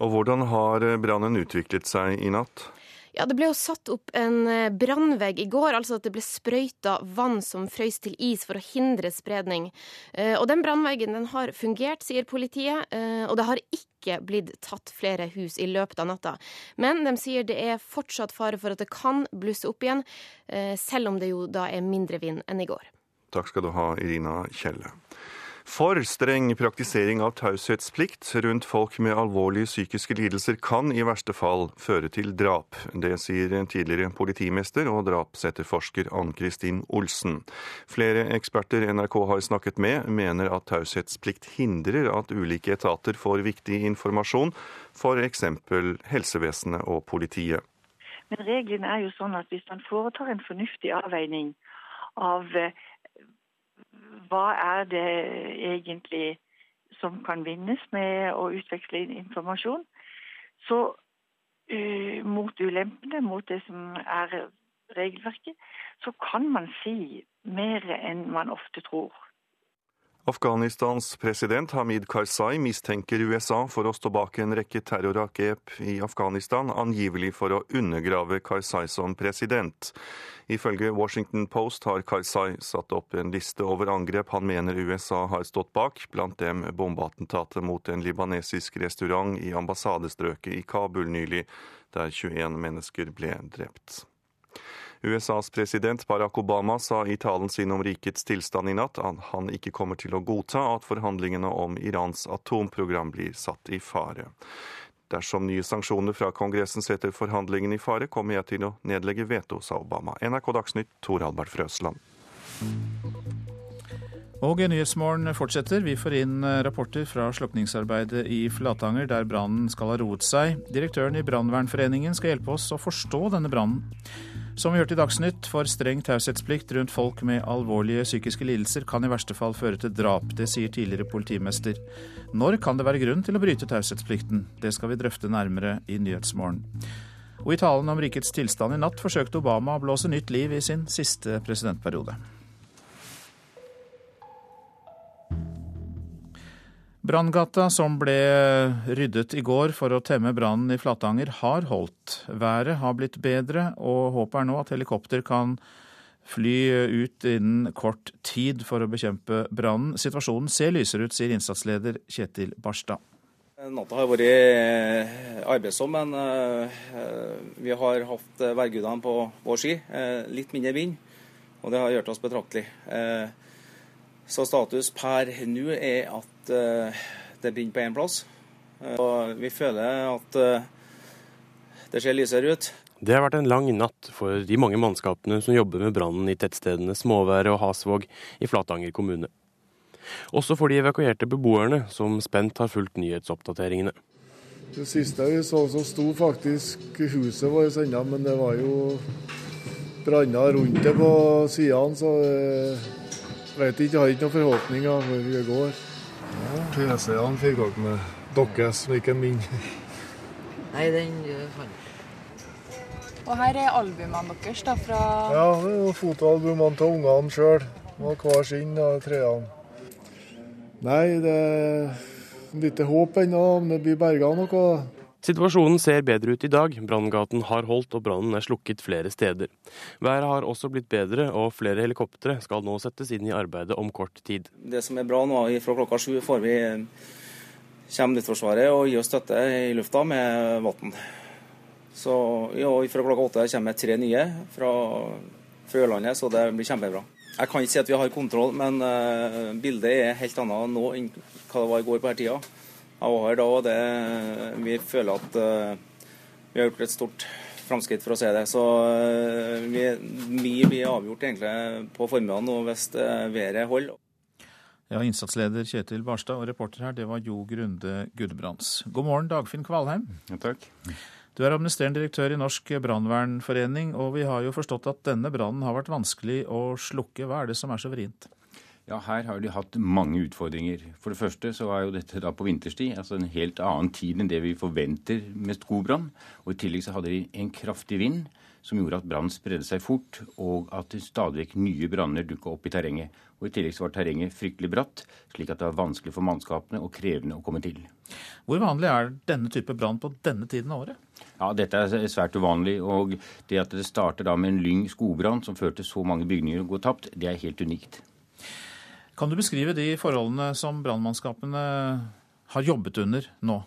Og hvordan har brannen utviklet seg i natt? Ja, Det ble jo satt opp en brannvegg i går, altså at det ble sprøyta vann som frøys til is for å hindre spredning. Og Den brannveggen den har fungert, sier politiet, og det har ikke blitt tatt flere hus i løpet av natta. Men de sier det er fortsatt fare for at det kan blusse opp igjen, selv om det jo da er mindre vind enn i går. Takk skal du ha, Irina Kjelle. For streng praktisering av taushetsplikt rundt folk med alvorlige psykiske lidelser kan i verste fall føre til drap. Det sier tidligere politimester og drapsetterforsker Ann-Kristin Olsen. Flere eksperter NRK har snakket med, mener at taushetsplikt hindrer at ulike etater får viktig informasjon, f.eks. helsevesenet og politiet. Men reglene er jo sånn at hvis man foretar en fornuftig avveining av eh, hva er det egentlig som kan vinnes med å utveksle informasjon, så uh, mot ulempene, mot det som er regelverket, så kan man si mer enn man ofte tror. Afghanistans president Hamid Karzai mistenker USA for å stå bak en rekke terrorangrep i Afghanistan, angivelig for å undergrave Karzai som president. Ifølge Washington Post har Karzai satt opp en liste over angrep han mener USA har stått bak, blant dem bombeattentatet mot en libanesisk restaurant i ambassadestrøket i Kabul nylig, der 21 mennesker ble drept. USAs president Barack Obama sa i talen sin om rikets tilstand i natt at han ikke kommer til å godta at forhandlingene om Irans atomprogram blir satt i fare. Dersom nye sanksjoner fra Kongressen setter forhandlingene i fare, kommer jeg til å nedlegge veto, sa Obama. NRK Dagsnytt, Tor Albert Frøsland. Og Nyhetsmorgen fortsetter. Vi får inn rapporter fra slukningsarbeidet i Flatanger, der brannen skal ha roet seg. Direktøren i Brannvernforeningen skal hjelpe oss å forstå denne brannen. Som vi hørte i Dagsnytt, for streng taushetsplikt rundt folk med alvorlige psykiske lidelser kan i verste fall føre til drap. Det sier tidligere politimester. Når kan det være grunn til å bryte taushetsplikten? Det skal vi drøfte nærmere i Nyhetsmorgen. Og i talen om rikets tilstand i natt forsøkte Obama å blåse nytt liv i sin siste presidentperiode. Branngata, som ble ryddet i går for å temme brannen i Flatanger, har holdt. Været har blitt bedre, og håpet er nå at helikopter kan fly ut innen kort tid for å bekjempe brannen. Situasjonen ser lysere ut, sier innsatsleder Kjetil Barstad. Natta har vært eh, arbeidsom, men eh, vi har hatt værgudene på vår ski. Eh, litt mindre vind, og det har gjort oss betraktelig. Så status per nå er at uh, det brenner på én plass. Uh, og vi føler at uh, det ser lysere ut. Det har vært en lang natt for de mange mannskapene som jobber med brannen i tettstedene Småværet og Hasvåg i Flatanger kommune. Også for de evakuerte beboerne, som spent har fulgt nyhetsoppdateringene. Det siste vi så, så sto faktisk huset vårt ennå, men det var jo branner rundt det på sidene, så Vet ikke, har ikke noen forhåpninger hvor vi går. Ja, PC-ene fikk dere med deres, men ikke min. <laughs> Nei, den fant Og her er albumene deres da, fra Ja, det er jo fotoalbumene til ungene sjøl. Hver sin av trærne. Nei, det er lite håp ennå om det blir berga noe. Situasjonen ser bedre ut i dag. Branngaten har holdt og brannen er slukket flere steder. Været har også blitt bedre, og flere helikoptre skal nå settes inn i arbeidet om kort tid. Det som er bra nå, fra klokka sju får vi kommer Luftforsvaret og gir oss støtte i lufta med vann. Så ja, fra klokka åtte kommer tre nye fra, Ørlandet, så det blir kjempebra. Jeg kan ikke si at vi har kontroll, men uh, bildet er helt annet nå enn hva det var i går på denne tida. Jeg var her da, og det, vi føler at uh, vi har gjort et stort framskritt, for å si det. Så uh, vi, mye blir avgjort egentlig på formiddagen nå hvis været holder. Ja, Innsatsleder Kjetil Barstad og reporter her, det var Jo Grunde Gudbrands. God morgen, Dagfinn Kvalheim. Ja, takk. Du er administrerende direktør i Norsk brannvernforening, og vi har jo forstått at denne brannen har vært vanskelig å slukke. Hva er det som er så vrient? Ja, Her har de hatt mange utfordringer. For det første så er jo dette da på vinterstid, altså en helt annen tid enn det vi forventer med skogbrann. Og i tillegg så hadde de en kraftig vind som gjorde at brannen spredde seg fort, og at stadig vekk nye branner dukka opp i terrenget. Og I tillegg så var terrenget fryktelig bratt, slik at det var vanskelig for mannskapene og krevende å komme til. Hvor vanlig er denne type brann på denne tiden av året? Ja, Dette er svært uvanlig. og Det at det starter da med en lyng skogbrann som førte så mange bygninger å gå tapt, det er helt unikt. Kan du beskrive de forholdene som brannmannskapene har jobbet under nå?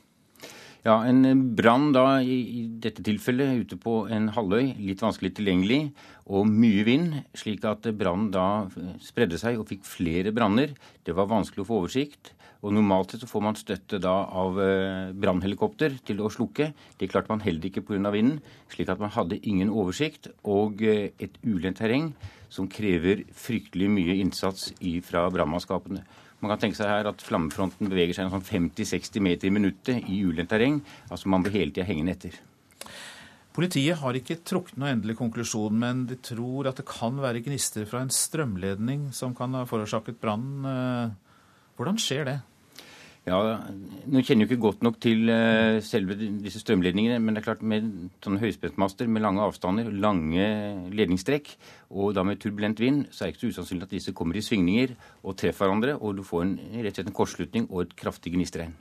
Ja, En brann da i, dette tilfellet ute på en halvøy, litt vanskelig tilgjengelig, og mye vind, slik at brannen da spredde seg og fikk flere branner. Det var vanskelig å få oversikt. Og Normalt sett så får man støtte da av eh, brannhelikopter til å slukke. Det klarte man heller ikke pga. vinden, slik at man hadde ingen oversikt og eh, et ulendt terreng som krever fryktelig mye innsats fra brannmannskapene. Man kan tenke seg her at flammefronten beveger seg sånn 50-60 meter i minuttet i ulendt terreng. Altså man blir hele tida hengende etter. Politiet har ikke trukket noe endelig konklusjon, men de tror at det kan være gnister fra en strømledning som kan ha forårsaket brannen. Eh, hvordan skjer det? Ja, Nå kjenner jo ikke godt nok til uh, selve disse strømledningene, men det er klart med sånne høyspentmaster med lange avstander, lange ledningsstrekk, og da med turbulent vind, så er det ikke så usannsynlig at disse kommer i svingninger og treffer hverandre, og du får en, rett og slett en kortslutning og et kraftig gnistregn.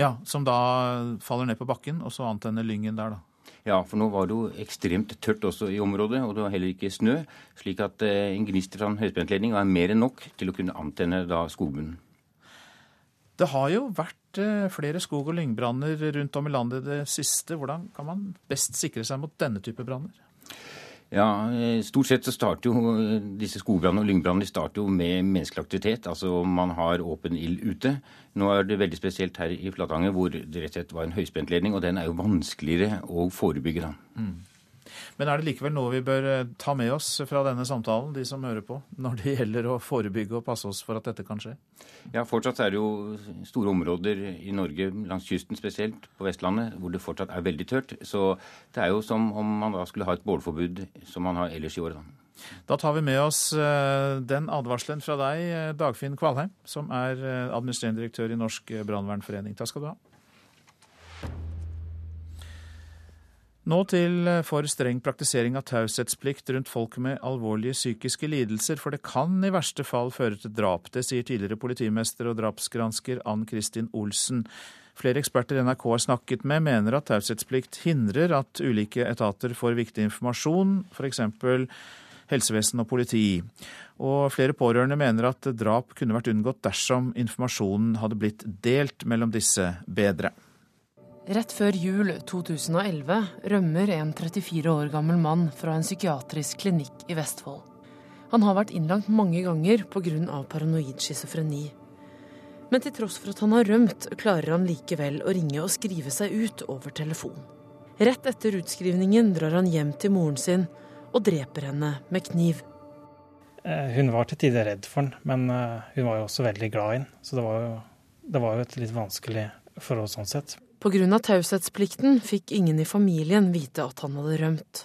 Ja, Som da faller ned på bakken, og så antenner lyngen der, da? Ja, for nå var det jo ekstremt tørt også i området, og det var heller ikke snø. Slik at eh, en gnist fra en høyspentledning er mer enn nok til å kunne antenne da skogbunnen. Det har jo vært eh, flere skog- og lyngbranner rundt om i landet i det siste. Hvordan kan man best sikre seg mot denne type branner? Ja, eh, Stort sett så starter jo eh, disse skogbrannene og lyngbrannene starter jo med menneskelig aktivitet. Altså man har åpen ild ute. Nå er det veldig spesielt her i Flatanger hvor det rett og slett var en høyspentledning, og den er jo vanskeligere å forebygge. da. Mm. Men er det likevel noe vi bør eh, ta med oss fra denne samtalen, de som hører på, når det <laughs> gjelder å forebygge og passe oss for at dette kan skje? Ja, Fortsatt er det jo store områder i Norge, langs kysten spesielt, på Vestlandet, hvor det fortsatt er veldig tørt. Så det er jo som om man da skulle ha et bålforbud som man har ellers i året. Da tar vi med oss eh, den advarselen fra deg, eh, Dagfinn Kvalheim, som er administrerende direktør i Norsk brannvernforening. Takk skal du ha. Nå til eh, for streng praktisering av taushetsplikt rundt folk med alvorlige psykiske lidelser, for det kan i verste fall føre til drap. Det sier tidligere politimester og drapsgransker Ann Kristin Olsen. Flere eksperter NRK har snakket med, mener at taushetsplikt hindrer at ulike etater får viktig informasjon, f.eks. helsevesen og politi. Og flere pårørende mener at drap kunne vært unngått dersom informasjonen hadde blitt delt mellom disse bedre. Rett før jul 2011 rømmer en 34 år gammel mann fra en psykiatrisk klinikk i Vestfold. Han har vært innlagt mange ganger pga. paranoid schizofreni. Men til tross for at han har rømt, klarer han likevel å ringe og skrive seg ut over telefon. Rett etter utskrivningen drar han hjem til moren sin og dreper henne med kniv. Eh, hun var til tider redd for han, men eh, hun var jo også veldig glad i han. Så det var jo, det var jo et litt vanskelig forhold sånn sett. Pga. taushetsplikten fikk ingen i familien vite at han hadde rømt.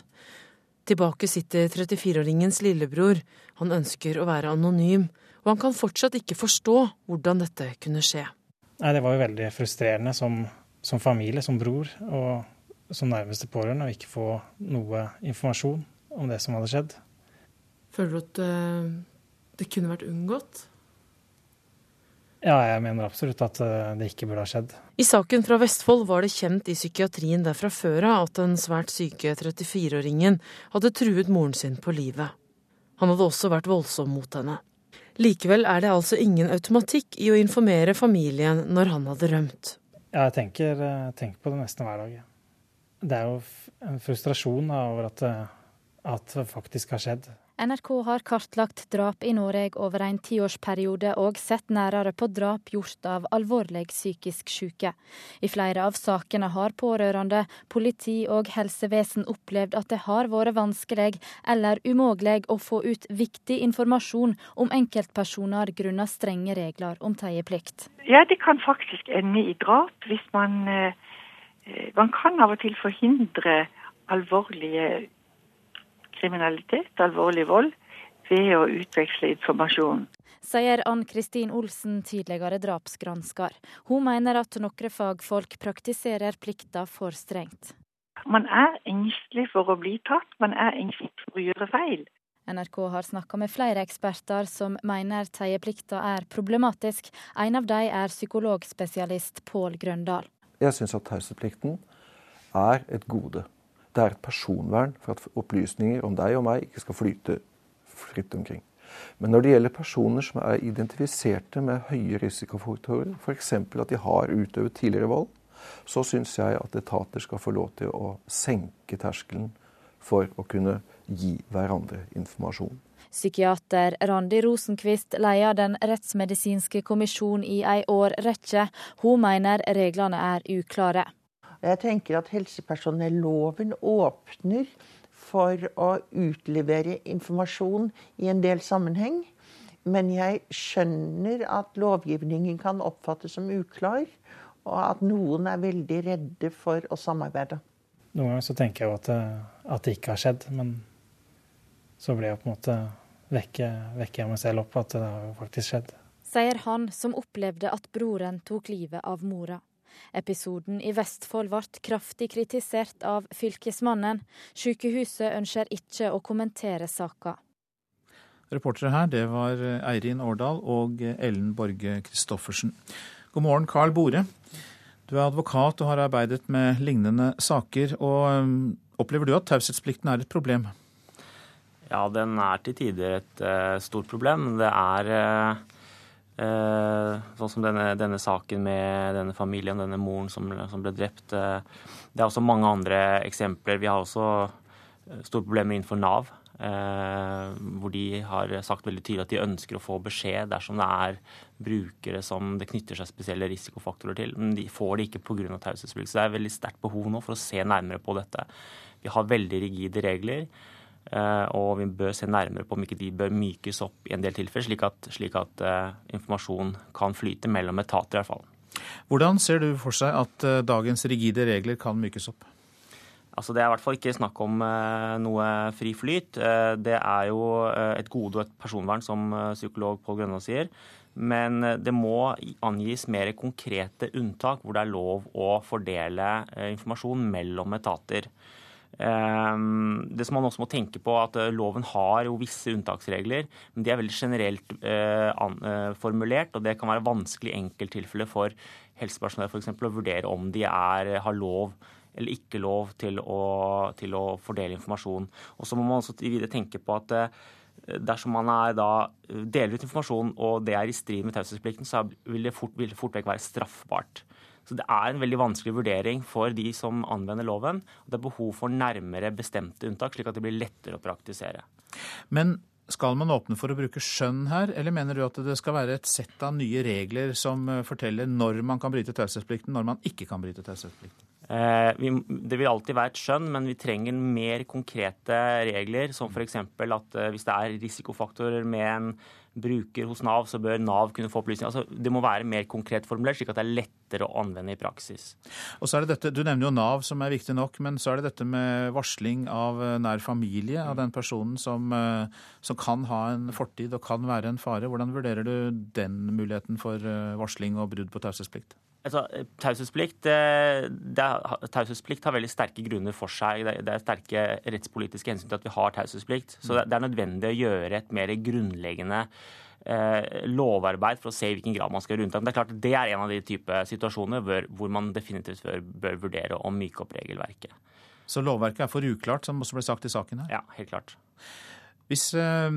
Tilbake sitter 34-åringens lillebror. Han ønsker å være anonym, og han kan fortsatt ikke forstå hvordan dette kunne skje. Nei, Det var jo veldig frustrerende som, som familie, som bror og som nærmeste pårørende å ikke få noe informasjon om det som hadde skjedd. Føler du at eh, det kunne vært unngått? Ja, jeg mener absolutt at eh, det ikke burde ha skjedd. I saken fra Vestfold var det kjent i psykiatrien der fra før av at den svært syke 34-åringen hadde truet moren sin på livet. Han hadde også vært voldsom mot henne. Likevel er det altså ingen automatikk i å informere familien når han hadde rømt. Ja, jeg tenker, eh, tenker, på det nesten hver dag. Det er jo en frustrasjon over at, at det faktisk har skjedd. NRK har kartlagt drap i Norge over en tiårsperiode og sett nærere på drap gjort av alvorlig psykisk syke. I flere av sakene har pårørende, politi og helsevesen opplevd at det har vært vanskelig eller umulig å få ut viktig informasjon om enkeltpersoner grunnet strenge regler om teieplikt. Ja, det kan faktisk ende i drap hvis man eh, Man kan av og til forhindre alvorlige kriminalitet, alvorlig vold, ved å utveksle informasjon. Sier Ann Kristin Olsen, tidligere drapsgransker. Hun mener at noen fagfolk praktiserer plikta for strengt. Man er engstelig for å bli tatt, man er engstelig for å gjøre feil. NRK har snakka med flere eksperter som mener teieplikta er problematisk. En av dem er psykologspesialist Pål Grøndal. Jeg syns at taushetsplikten er et gode. Det er et personvern for at opplysninger om deg og meg ikke skal flyte fritt omkring. Men når det gjelder personer som er identifiserte med høye risikofaktorer, f.eks. at de har utøvet tidligere vold, så syns jeg at etater skal få lov til å senke terskelen for å kunne gi hverandre informasjon. Psykiater Randi Rosenkvist leder Den rettsmedisinske kommisjonen i ei årrekke. Hun mener reglene er uklare. Jeg tenker at helsepersonelloven åpner for å utlevere informasjon i en del sammenheng. Men jeg skjønner at lovgivningen kan oppfattes som uklar, og at noen er veldig redde for å samarbeide. Noen ganger så tenker jeg jo at det, at det ikke har skjedd, men så blir jeg på en måte vekke, vekke meg selv opp at det har faktisk skjedd. Sier han som opplevde at broren tok livet av mora. Episoden i Vestfold ble kraftig kritisert av fylkesmannen. Sykehuset ønsker ikke å kommentere saka. Reportere her, det var Eirin Årdal og Ellen Borge Christoffersen. God morgen, Carl Bore. Du er advokat og har arbeidet med lignende saker. og um, Opplever du at taushetsplikten er et problem? Ja, den er til tider et uh, stort problem. Det er uh, sånn som denne, denne, saken med denne familien, denne moren som, som, ble drept. Eh, det er også mange andre eksempler. Vi har også eh, store problemer innenfor Nav. hvor de har sagt veldig tydelig at de ønsker å få beskjed dersom det er brukere som det knytter seg spesielle risikofaktorer til. Men de får det ikke pga. taushetsplikt. Så det er veldig sterkt behov nå for å se nærmere på dette. Vi har veldig rigide regler. Eh, og vi bør se nærmere på om ikke de bør mykes opp i en del tilfeller, slik at, slik at uh, informasjon kan flyte mellom etater i hvert fall. Hvordan ser du for seg at uh, dagens rigide regler kan mykes opp? Altså, det er i hvert fall ikke snakk om noe fri flyt. det er jo et gode og et personvern, som psykolog Pål Grønna sier. Men det må angis mer konkrete unntak hvor det er lov å fordele informasjon mellom etater. Ehm, det som man også må tenke på, at eh, loven har jo visse unntaksregler, men de er veldig generelt eh, eh, formulert, og det kan være vanskelig i enkelttilfeller for helsepersonell f.eks. å vurdere om de er, har lov eller ikke lov til å, til å fordele informasjon. Og så må man også videre tenke på at dersom man er deler ut informasjon og det er i strid med taushetsplikten, så vil det fort, fort vekk være straffbart. Så det er en veldig vanskelig vurdering for de som anvender loven. og Det er behov for nærmere bestemte unntak, slik at det blir lettere å praktisere. Men skal man åpne for å bruke skjønn her, eller mener du at det skal være et sett av nye regler som eh, forteller når man kan bryte taushetsplikten, når man ikke kan bryte taushetsplikten? Eh, det vil alltid være et skjønn, men vi trenger mer konkrete regler. Som f.eks. at eh, hvis det er risikofaktorer med en bruker hos Nav, så bør Nav kunne få opplysninger. Altså, det må være mer konkret formulert, slik at det er lettere å anvende i praksis. Og så er det dette, Du nevner jo Nav, som er viktig nok, men så er det dette med varsling av eh, nær familie av den personen som, eh, som kan ha en fortid og kan være en fare. Hvordan vurderer du den muligheten for eh, varsling og brudd på taushetsplikt? Altså, Taushetsplikt har veldig sterke grunner for seg. Det er sterke rettspolitiske hensyn til at vi har taushetsplikt. Så det er nødvendig å gjøre et mer grunnleggende eh, lovarbeid for å se i hvilken grad man skal gjøre unntak. Det er klart det er en av de type situasjoner hvor man definitivt bør, bør vurdere å myke opp regelverket. Så lovverket er for uklart, som også ble sagt i saken her? Ja, helt klart. Hvis eh,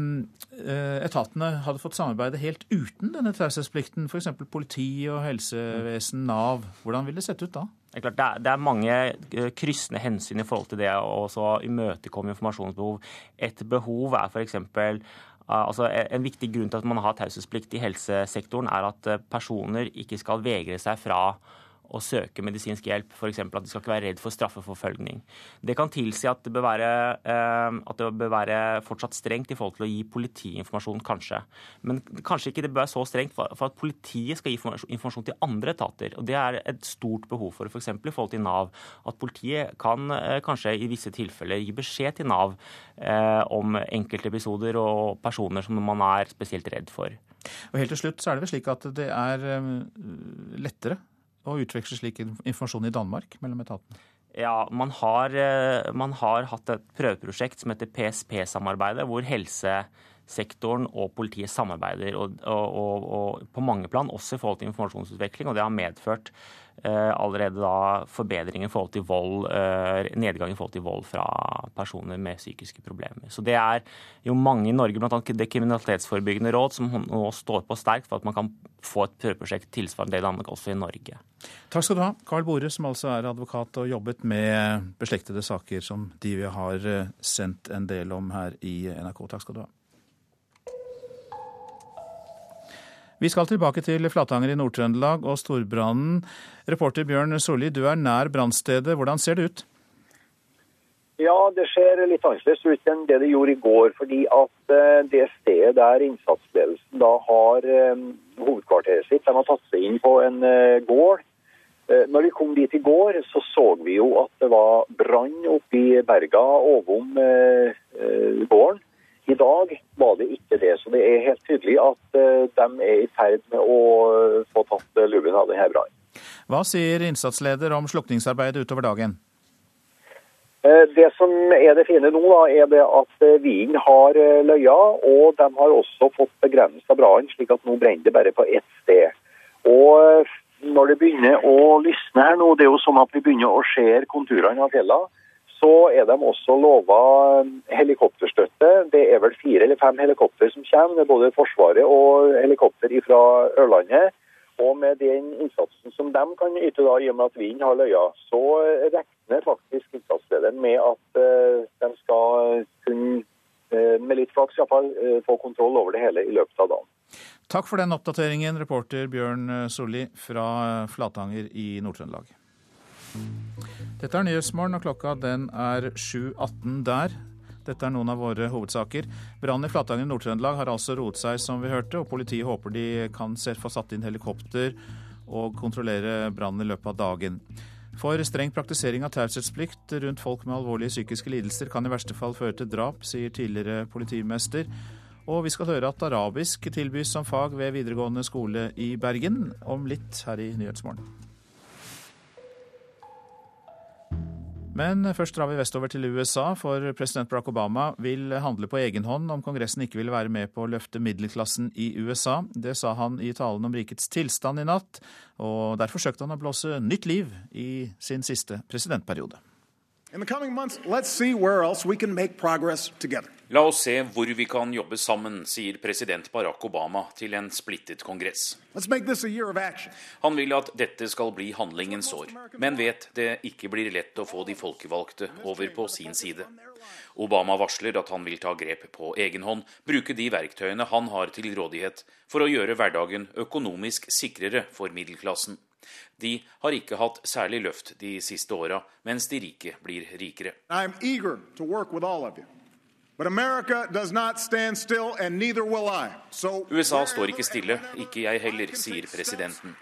etatene hadde fått samarbeide helt uten denne taushetsplikten, f.eks. politi og helsevesen, Nav, hvordan ville det sett ut da? Det er, klart, det, er, det er, mange kryssende hensyn i forhold til det å imøtekomme informasjonsbehov. Et behov er f.eks. Altså, en viktig grunn til at man har taushetsplikt i helsesektoren, er at personer ikke skal vegre seg fra å søke medisinsk hjelp, f.eks. at de skal ikke være redd for straffeforfølgning. Det kan tilsi at det, bør være, eh, at det bør være fortsatt strengt i forhold til å gi politiinformasjon, kanskje. Men kanskje ikke det bør være så strengt for, at politiet skal gi informasjon til andre etater. og Det er et stort behov for f.eks. For i forhold til Nav. At politiet kan eh, kanskje i visse tilfeller gi beskjed til Nav eh, om enkeltepisoder og personer som man er spesielt redd for. Og helt til slutt så er det vel slik at det er lettere å utveksle slik informasjon i Danmark mellom etatene? Ja, man har, eh, man har hatt et prøveprosjekt som heter PSP-samarbeidet, hvor helsesektoren og politiet samarbeider og, og, og, på mange plan, også i forhold til informasjonsutvikling. og Det har medført Eh, allerede da forbedringer i forhold til vold, eh, nedgang i forhold til vold fra personer med psykiske problemer. Så det er jo mange i Norge, bl.a. det kriminalitetsforebyggende råd, som nå står på sterkt for at man kan få et prøveprosjekt tilsvarende det i Danmark, også i Norge. Takk skal du ha, Carl Bore, som altså er advokat og jobbet med beslektede saker som de vi har sendt en del om her i NRK. Takk skal du ha. Vi skal tilbake til Flatanger i Nord-Trøndelag og storbrannen. Reporter Bjørn Solli, du er nær brannstedet. Hvordan ser det ut? Ja, det ser litt annerledes ut enn det det gjorde i går. Fordi at eh, det stedet der innsatsledelsen da har um, hovedkvarteret sitt, de har tatt seg inn på en uh, gård. Når vi kom dit i går, så så vi jo at det var brann oppe i berga ovom gården. I dag var det ikke det. Så det er helt tydelig at eh, de er i ferd med å eh, få tatt eh, lubben av denne brannen. Hva sier innsatsleder om slukningsarbeidet utover dagen? Det som er det fine nå, da, er det at vinen har løya, og de har også fått begrensa brannen, slik at nå brenner det bare på ett sted. Og når det begynner å lysne her nå, det er jo sånn at vi begynner å se konturene av fjellene, så er de også lova helikopterstøtte. Det er vel fire eller fem helikopter som kommer, både Forsvaret og helikopter fra Ørlandet. Og med den innsatsen som de kan yte, da, i og med at vinden har løya, så regner faktisk innsatslederen med at uh, de skal kunne, uh, med litt flaks iallfall, få kontroll over det hele i løpet av dagen. Takk for den oppdateringen, reporter Bjørn Solli fra Flatanger i Nord-Trøndelag. Dette er Nyhetsmorgen, og klokka den er 7.18 der. Dette er noen av våre hovedsaker. Brannen i Flatanger i Nord-Trøndelag har altså roet seg, som vi hørte, og politiet håper de kan få satt inn helikopter og kontrollere brannen i løpet av dagen. For streng praktisering av taushetsplikt rundt folk med alvorlige psykiske lidelser kan i verste fall føre til drap, sier tidligere politimester. Og vi skal høre at arabisk tilbys som fag ved videregående skole i Bergen om litt her i Nyhetsmorgen. Men først drar vi vestover til USA, for president Barack Obama vil handle på egen hånd om Kongressen ikke vil være med på å løfte middelklassen i USA. Det sa han i talen om rikets tilstand i natt, og der forsøkte han å blåse nytt liv i sin siste presidentperiode. In the coming months, let's see where else we can make progress together. La oss se hvor vi kan jobbe sammen, sier president Barack Obama til en splittet kongress. Han vil at dette skal bli handlingens år, men vet det ikke blir lett å få de folkevalgte over på sin side. Obama varsler at han vil ta grep på egen hånd, bruke de verktøyene han har til rådighet for å gjøre hverdagen økonomisk sikrere for middelklassen. De har ikke hatt særlig løft de siste åra, mens de rike blir rikere. USA står ikke stille, ikke jeg heller, sier presidenten.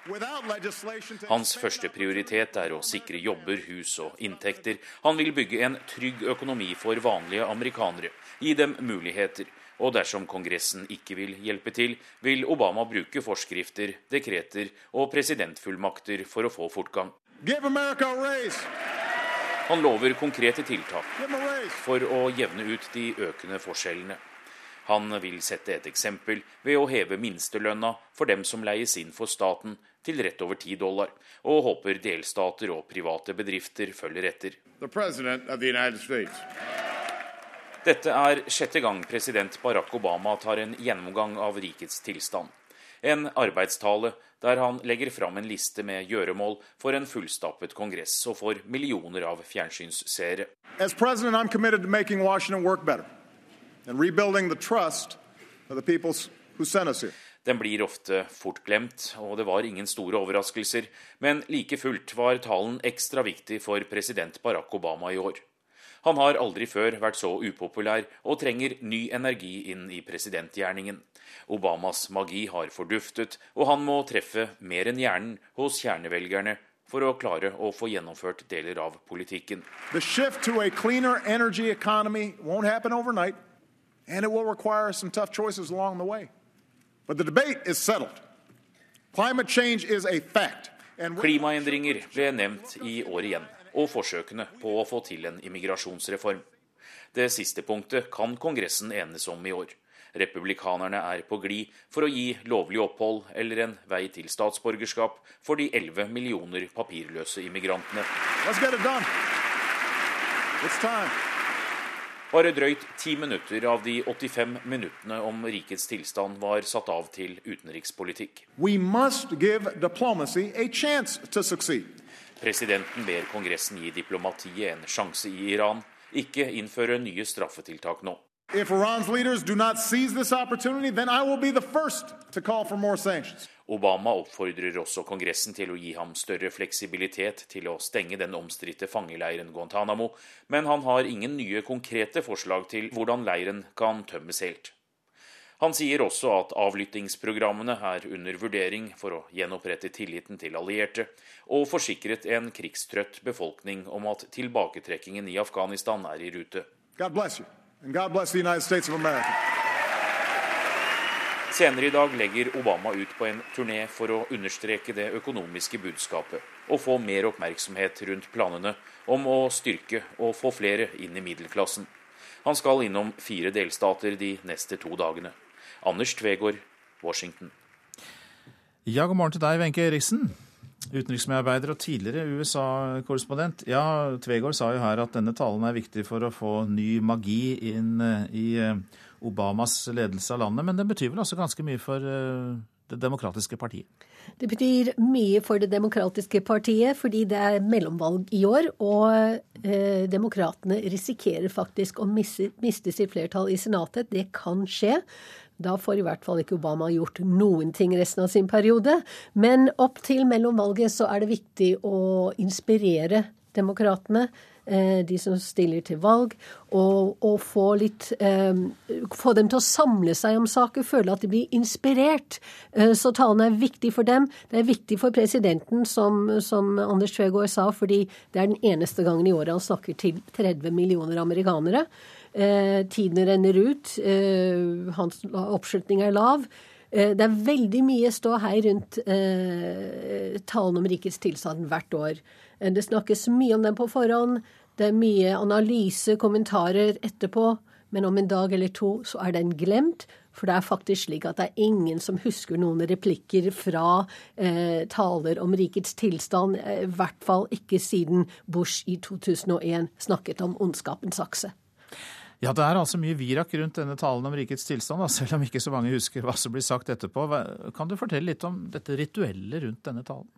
Hans første prioritet er å sikre jobber, hus og inntekter. Han vil bygge en trygg økonomi for vanlige amerikanere, gi dem muligheter. Og dersom Kongressen ikke vil hjelpe til, vil Obama bruke forskrifter, dekreter og presidentfullmakter for å få fortgang. Give America a raise. Han lover konkrete tiltak for å jevne ut de økende forskjellene. Han vil sette et eksempel ved å heve minstelønna for dem som leies inn for staten, til rett over 10 dollar, og håper delstater og private bedrifter følger etter. Dette er sjette gang president Barack Obama tar en gjennomgang av rikets tilstand. En arbeidstale der han legger fram en liste med gjøremål for en fullstappet kongress og for millioner av fjernsynsseere. Den blir ofte fort glemt, og det var ingen store overraskelser, men like fullt var talen ekstra viktig for president Barack Obama i år. Han har aldri før vært så upopulær og trenger ny energi inn i presidentgjerningen. Obamas magi har forduftet, og han må treffe mer enn hjernen hos kjernevelgerne for å klare å få gjennomført deler av politikken. The shift to a cleaner energy economy won't happen overnight, and it will require some tough choices along the way. But the debate is settled. Climate change is a fact. Klimaendringer ble nevnt i år igjen og forsøkene på å få til en immigrasjonsreform. Det siste punktet kan Kongressen enes om i år. Republikanerne er på glid for å gi lovlig opphold eller en vei til statsborgerskap for de 11 millioner papirløse immigrantene. Bare drøyt ti minutter av de 85 minuttene om rikets tilstand var satt av til utenrikspolitikk. We must give diplomacy a chance to succeed. Presidenten ber Kongressen gi diplomatiet en sjanse i Iran, ikke innføre nye straffetiltak nå. Obama oppfordrer også Kongressen til å gi ham større fleksibilitet til å stenge den omstridte fangeleiren Guantánamo, men han har ingen nye konkrete forslag til hvordan leiren kan tømmes helt. Han sier også at avlyttingsprogrammene er under vurdering for å gjenopprette tilliten til allierte, og forsikret en krigstrøtt befolkning om at tilbaketrekkingen i Afghanistan er i rute. Senere i dag legger Obama ut på en turné for å understreke det økonomiske budskapet og få mer oppmerksomhet rundt planene om å styrke og få flere inn i middelklassen. Han skal innom fire delstater de neste to dagene. Anders Tvegård, Washington. Ja, god morgen til deg, Wenche Eriksen. Utenriksmedarbeider og tidligere USA-korrespondent. Ja, Tvegård sa jo her at denne talen er viktig for å få ny magi inn eh, i eh, Obamas ledelse av landet, men den betyr vel også ganske mye for eh, Det demokratiske partiet? Det betyr mye for Det demokratiske partiet, fordi det er mellomvalg i år. Og eh, demokratene risikerer faktisk å miste, miste sitt flertall i Senatet. Det kan skje. Da får i hvert fall ikke Obama gjort noen ting resten av sin periode. Men opp til mellomvalget så er det viktig å inspirere demokratene, eh, de som stiller til valg, og, og få, litt, eh, få dem til å samle seg om saker, føle at de blir inspirert. Eh, så talen er viktig for dem. Det er viktig for presidenten, som, som Anders Tvegård sa, fordi det er den eneste gangen i året han snakker til 30 millioner amerikanere. Eh, tiden renner ut. Eh, hans oppslutning er lav. Eh, det er veldig mye ståhei rundt talen om rikets tilstand hvert år. Det snakkes mye om den på forhånd. Det er mye analyse, kommentarer etterpå. Men om en dag eller to så er den glemt. For det er faktisk slik at det er ingen som husker noen replikker fra eh, taler om rikets tilstand. I hvert fall ikke siden Bush i 2001 snakket om ondskapens akse. Ja, det er altså mye virak rundt denne talen om rikets tilstand, da, selv om ikke så mange husker hva som blir sagt etterpå. Kan du fortelle litt om dette rituellet rundt denne talen?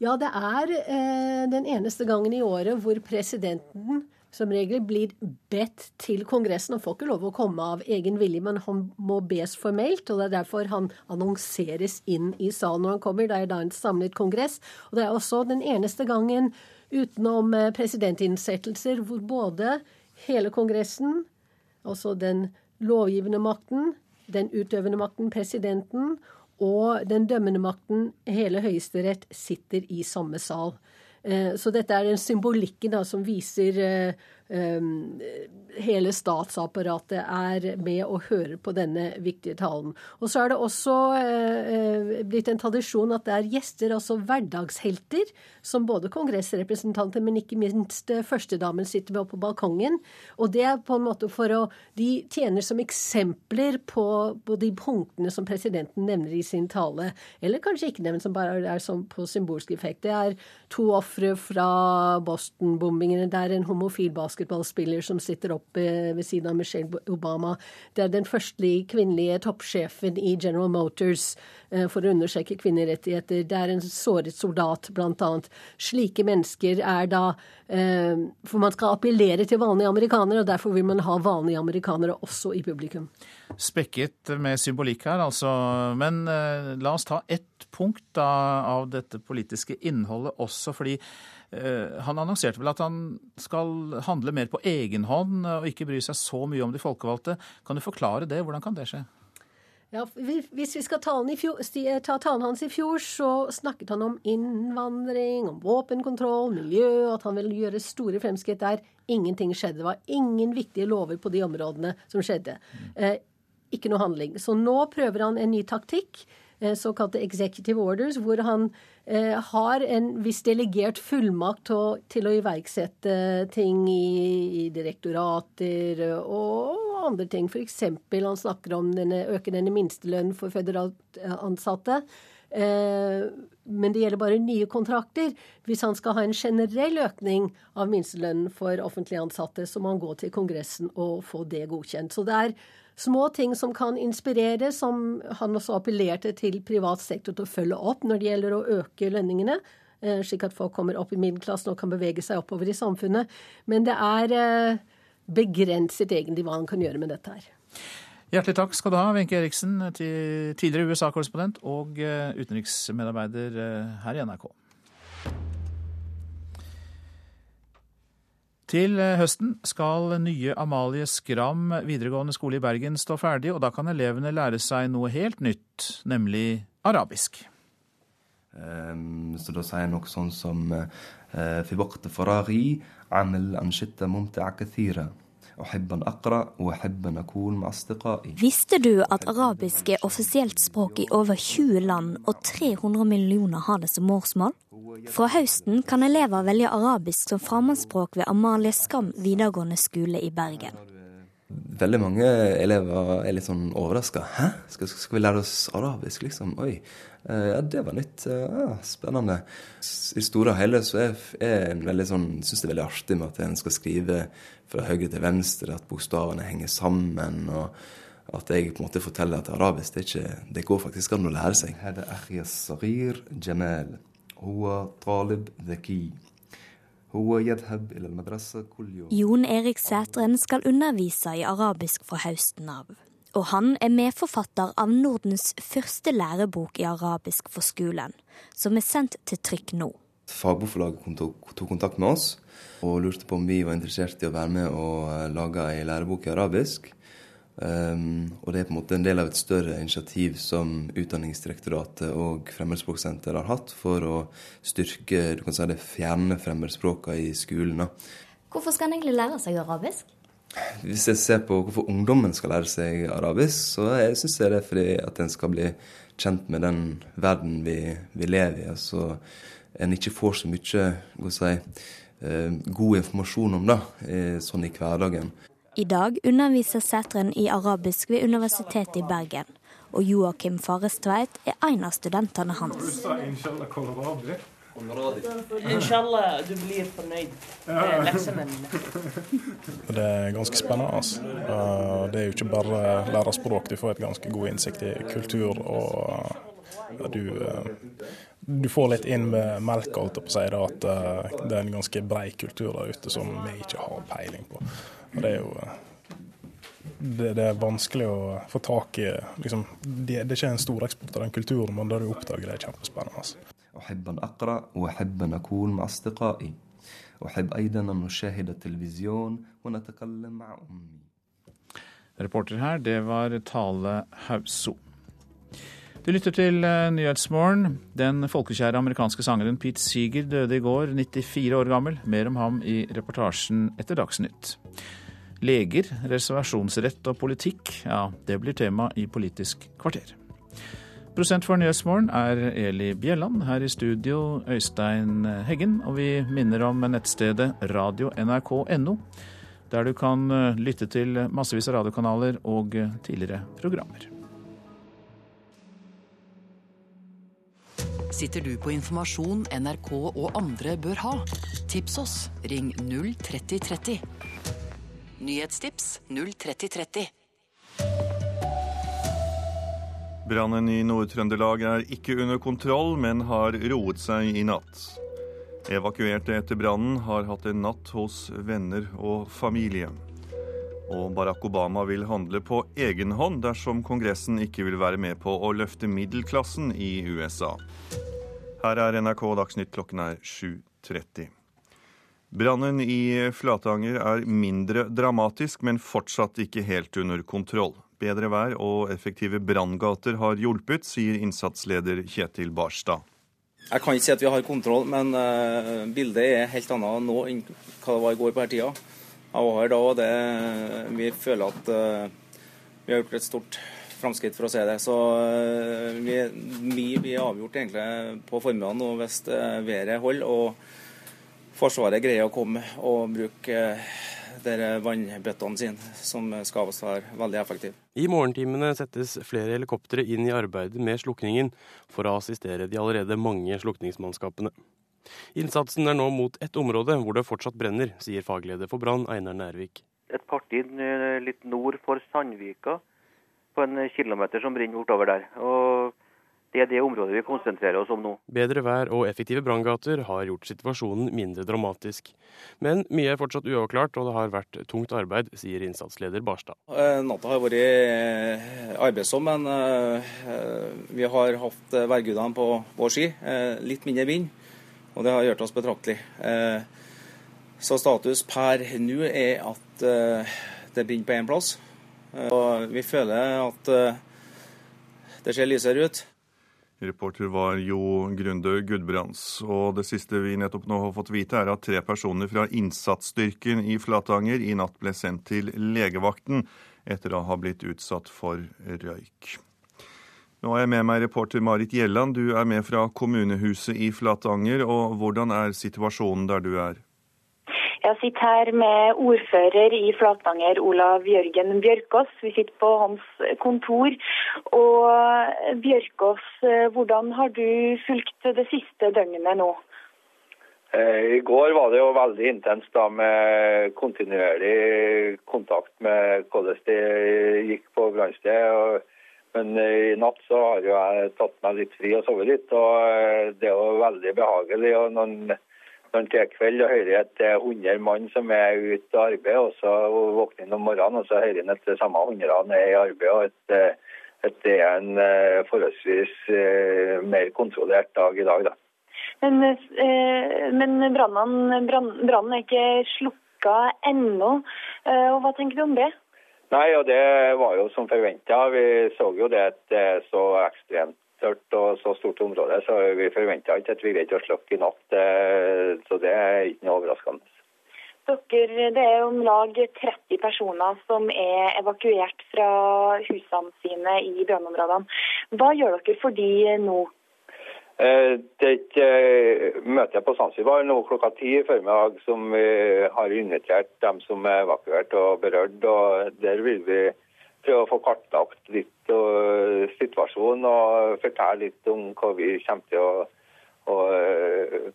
Ja, det er eh, den eneste gangen i året hvor presidenten som regel blir bedt til Kongressen. Han får ikke lov å komme av egen vilje, men han må bes formelt. og Det er derfor han annonseres inn i salen når han kommer. Det er da en samlet kongress. Og det er også den eneste gangen utenom eh, presidentinnsettelser hvor både hele Kongressen altså den lovgivende makten, den utøvende makten, presidenten, og den dømmende makten, hele Høyesterett, sitter i samme sal. Eh, så dette er den symbolikken da, som viser eh, hele statsapparatet er med og hører på denne viktige talen. Og så er det også eh, blitt en tradisjon at det er gjester, altså hverdagshelter, som både kongressrepresentanter, men ikke minst eh, førstedamen sitter med oppe på balkongen. Og det er på en måte for å De tjener som eksempler på, på de punktene som presidenten nevner i sin tale. Eller kanskje ikke nevnt, som bare er som på symbolsk effekt. Det er to ofre fra Boston-bombingene. Det er en homofil basketball basketballspiller som sitter oppe ved siden av Michelle Obama. Det er den første kvinnelige toppsjefen i General Motors for å undersøke kvinnerettigheter. Det er en såret soldat, annet. Slike mennesker er da For man skal appellere til vanlige amerikanere, og derfor vil man ha vanlige amerikanere også i publikum. Spekket med symbolikk her, altså. Men la oss ta ett punkt da, av dette politiske innholdet også, fordi eh, han annonserte vel at han skal handle mer på egen hånd og ikke bry seg så mye om de folkevalgte. Kan du forklare det? Hvordan kan det skje? Ja, Hvis vi skal talen fjor, ta talen hans i fjor, så snakket han om innvandring, om våpenkontroll, miljø, at han ville gjøre store fremskritt der. Ingenting skjedde. Det var ingen viktige lover på de områdene som skjedde. Eh, ikke noe handling. Så nå prøver han en ny taktikk. Eh, såkalte executive orders, hvor han eh, har en viss delegert fullmakt til, til å iverksette ting i, i, direktorater og andre ting. F.eks. han snakker om denne, øke denne minstelønnen for føderalt ansatte. Eh, men det gjelder bare nye kontrakter. Hvis han skal ha en generell økning av minstelønnen for offentlig ansatte, så må han gå til Kongressen og få det godkjent. Så det er små ting som kan inspirere, som han også appellerte til privat sektor til å følge opp når det gjelder å øke lønningene, eh, slik at folk kommer opp i middelklassen og kan bevege seg oppover i samfunnet. Men det er eh, begrenset egentlig hva han kan gjøre med dette her. Hjertelig takk skal du ha, Wenche Eriksen, tidligere USA-korrespondent og eh, utenriksmedarbeider her i NRK. Til eh, høsten skal nye Amalie Skram videregående skole i Bergen stå ferdig, og da kan elevene lære seg noe helt nytt, nemlig arabisk. Um, så da sier jeg noe sånn som uh, Visste du at arabisk er offisielt språk i over 20 land, og 300 millioner har det som morsmål? Fra høsten kan elever velge arabisk som fremmedspråk ved Amalie Skam videregående skole i Bergen. Veldig mange elever er litt sånn overraska. Hæ, skal, skal, vi lære oss arabisk, liksom? Oi. Eh, ja, det var nytt. Ja, spennende. I store og hele så er jeg veldig sånn, syns det er veldig artig med at en skal skrive fra høyre til venstre, at bokstavene henger sammen. og at jeg på en måte forteller at arabisk det, ikke, det går faktisk an å lære seg. Jon Erik Sætren skal undervise i arabisk fra høsten av. Og han er medforfatter av Nordens første lærebok i arabisk for skolen, som er sendt til trykk nå. Fagbokforlaget tok kontakt med oss og lurte på om vi var interessert i å være med og eh, lage ei lærebok i arabisk. Um, og det er på en måte en del av et større initiativ som Utdanningsdirektoratet og Fremmedspråksenter har hatt for å styrke du kan si det fjerne fremmedspråkene i skolen. Hvorfor skal en egentlig lære seg arabisk? Hvis jeg ser på hvorfor ungdommen skal lære seg arabisk, så syns jeg det er fordi at en skal bli kjent med den verden vi, vi lever i. altså en ikke får så mye si, eh, god informasjon om det sånn i hverdagen. I dag underviser Sætren i arabisk ved Universitetet i Bergen. Og Joakim Farestveit er en av studentene hans. Inshallah, du blir fornøyd med leksene Det er ganske spennende. Altså. Det er jo ikke bare lære språk, du får et ganske god innsikt i kultur. Og du, du får litt inn med melka, holdt jeg på å si, at eh, det er en ganske brei kultur der ute som vi ikke har peiling på. Og det er jo det, det, er vanskelig å få tak i liksom, det, det, er ikke en stor eksport av den kulturen, men det du oppdager, det er kjempespennende. Altså. Reporter her, det var Tale Hauso. Du lytter til eh, Nyhetsmorgen. Den folkekjære amerikanske sangeren Pete Seeger døde i går, 94 år gammel. Mer om ham i reportasjen etter Dagsnytt. Leger, reservasjonsrett og politikk, ja, det blir tema i Politisk kvarter. Prosent for Nyhetsmorgen er Eli Bjelland. Her i studio Øystein Heggen. Og vi minner om nettstedet radio.nrk.no, der du kan eh, lytte til massevis av radiokanaler og eh, tidligere programmer. Sitter du på informasjon NRK og andre bør ha? Tips oss, ring 03030. Nyhetstips 03030. Brannen i Nord-Trøndelag er ikke under kontroll, men har roet seg i natt. Evakuerte etter brannen har hatt en natt hos venner og familie. Og Barack Obama vil handle på egen hånd dersom Kongressen ikke vil være med på å løfte middelklassen i USA. Her er NRK Dagsnytt, klokken er 7.30. Brannen i Flatanger er mindre dramatisk, men fortsatt ikke helt under kontroll. Bedre vær og effektive branngater har hjulpet, sier innsatsleder Kjetil Barstad. Jeg kan ikke si at vi har kontroll, men uh, bildet er helt annet nå enn hva det var i går på her tida. Var da, det, vi føler at uh, vi har gjort et stort framskritt, for å si det. Så uh, vi, mye blir avgjort egentlig på formiddagen hvis været holder. og Forsvaret greier å komme og bruke eh, vannbøttene sine, som skal være veldig effektive. I morgentimene settes flere helikoptre inn i arbeidet med slukningen, for å assistere de allerede mange slukningsmannskapene. Innsatsen er nå mot ett område hvor det fortsatt brenner, sier fagleder for brann Einar Nærvik. Et parti litt nord for Sandvika, på en kilometer som brenner bortover der. Og det er det området vi konsentrerer oss om nå. Bedre vær og effektive branngater har gjort situasjonen mindre dramatisk. Men mye er fortsatt uavklart, og det har vært tungt arbeid, sier innsatsleder Barstad. Eh, natta har vært eh, arbeidsom, men eh, vi har hatt værgudene på vår ski. Litt mindre vind, og det har gjort oss betraktelig. Så status per nå er at det begynner på én plass. Og vi føler at det ser lysere ut. Reporter var Jo Grunde Gudbrands. Og det siste vi nettopp nå har fått vite, er at tre personer fra innsatsstyrken i Flatanger i natt ble sendt til legevakten etter å ha blitt utsatt for røyk. Nå er jeg med meg reporter Marit Gjelland. Du er med fra kommunehuset i Flatanger. og Hvordan er situasjonen der du er? Jeg sitter her med ordfører i Flatanger, Olav Jørgen Bjørkås. Vi sitter på hans kontor. Og Bjørkås, hvordan har du fulgt det siste døgnet nå? Eh, I går var det jo veldig intenst da med kontinuerlig kontakt med hvordan det gikk på brannstedet. Men i natt så har jeg tatt meg litt fri og sovet litt. og eh, Det er jo veldig behagelig. og når til kveld og hører at det er 100 mann som er ute og arbeider, og så våkner han om morgenen og så hører han at det samme 100 er i arbeid. og at, eh, at det er en eh, forholdsvis mer kontrollert dag i dag. Da. Men, men brannen er ikke slukka ennå. og hva tenker du om det? Nei, og Det var jo som forventa. Vi så jo det at det er så ekstremt tørt og så stort område, så vi forventa ikke at vi greide å slukke i natt. Eh, så det er ikke noe overraskende. Dere, det er om lag 30 personer som er evakuert fra husene sine i brannområdene. Hva gjør dere for de nå? Det er et eh, møte på Zanzibar nå klokka ti i formiddag som vi har invitert dem som er evakuert og berørt. og Der vil vi prøve å få kartlagt litt og situasjonen og fortelle litt om hva vi kommer til å, å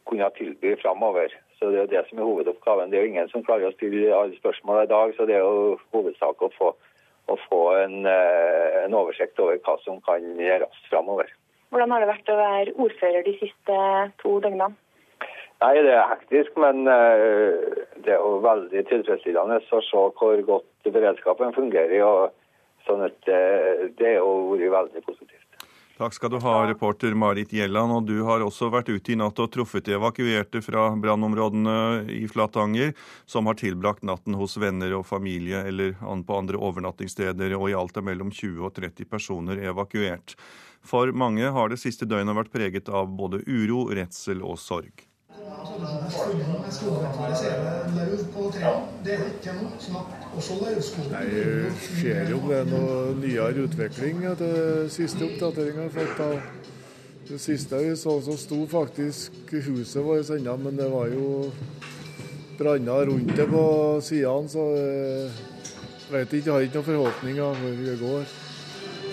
kunne tilby framover. Så Det er det som er hovedoppgaven. Det er jo ingen som klarer å stille alle spørsmål i dag, så det er jo hovedsak å få, å få en, en, oversikt over hva som kan gjøres framover. Hvordan har det vært å være ordfører de siste to døgnene? Nei, Det er hektisk, men det er jo veldig tilfredsstillende å se hvor godt beredskapen fungerer. og Sånn at eh, det har vært veldig positivt. Takk skal du ha, reporter Marit Gjelland. Og du har også vært ute i natt og truffet evakuerte fra brannområdene i Flatanger, som har tilbrakt natten hos venner og familie eller på andre overnattingssteder, og i alt er mellom 20 og 30 personer evakuert. For mange har det siste døgnet vært preget av både uro, redsel og sorg. Jeg ser jo det noe nyere utvikling etter siste oppdatering Det siste vi så, så sto faktisk huset vårt ennå, men det var jo branner rundt det på sidene, så jeg vet ikke, jeg har ikke noen forhåpninger.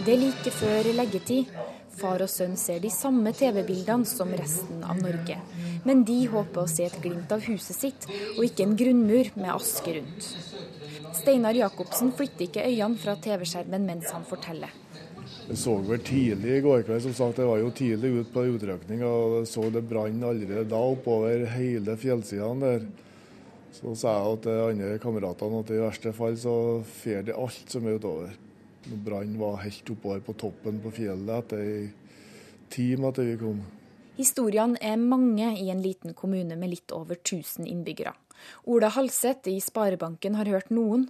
Det er like før leggetid. Far og sønn ser de samme TV-bildene som resten av Norge. Men de håper å se et glimt av huset sitt, og ikke en grunnmur med aske rundt. Steinar Jacobsen flytter ikke øynene fra TV-skjermen mens han forteller. Jeg så vel tidlig i går kveld, som sagt. Jeg var jo tidlig ute på utrykning og så det brann allerede da oppover hele fjellsidene der. Så sa jeg til andre kameratene at i verste fall så fer det alt som er utover. Brannen var helt oppover på toppen på fjellet etter ei time etter vi kom. Historiene er mange i en liten kommune med litt over 1000 innbyggere. Ola Halseth i Sparebanken har hørt noen.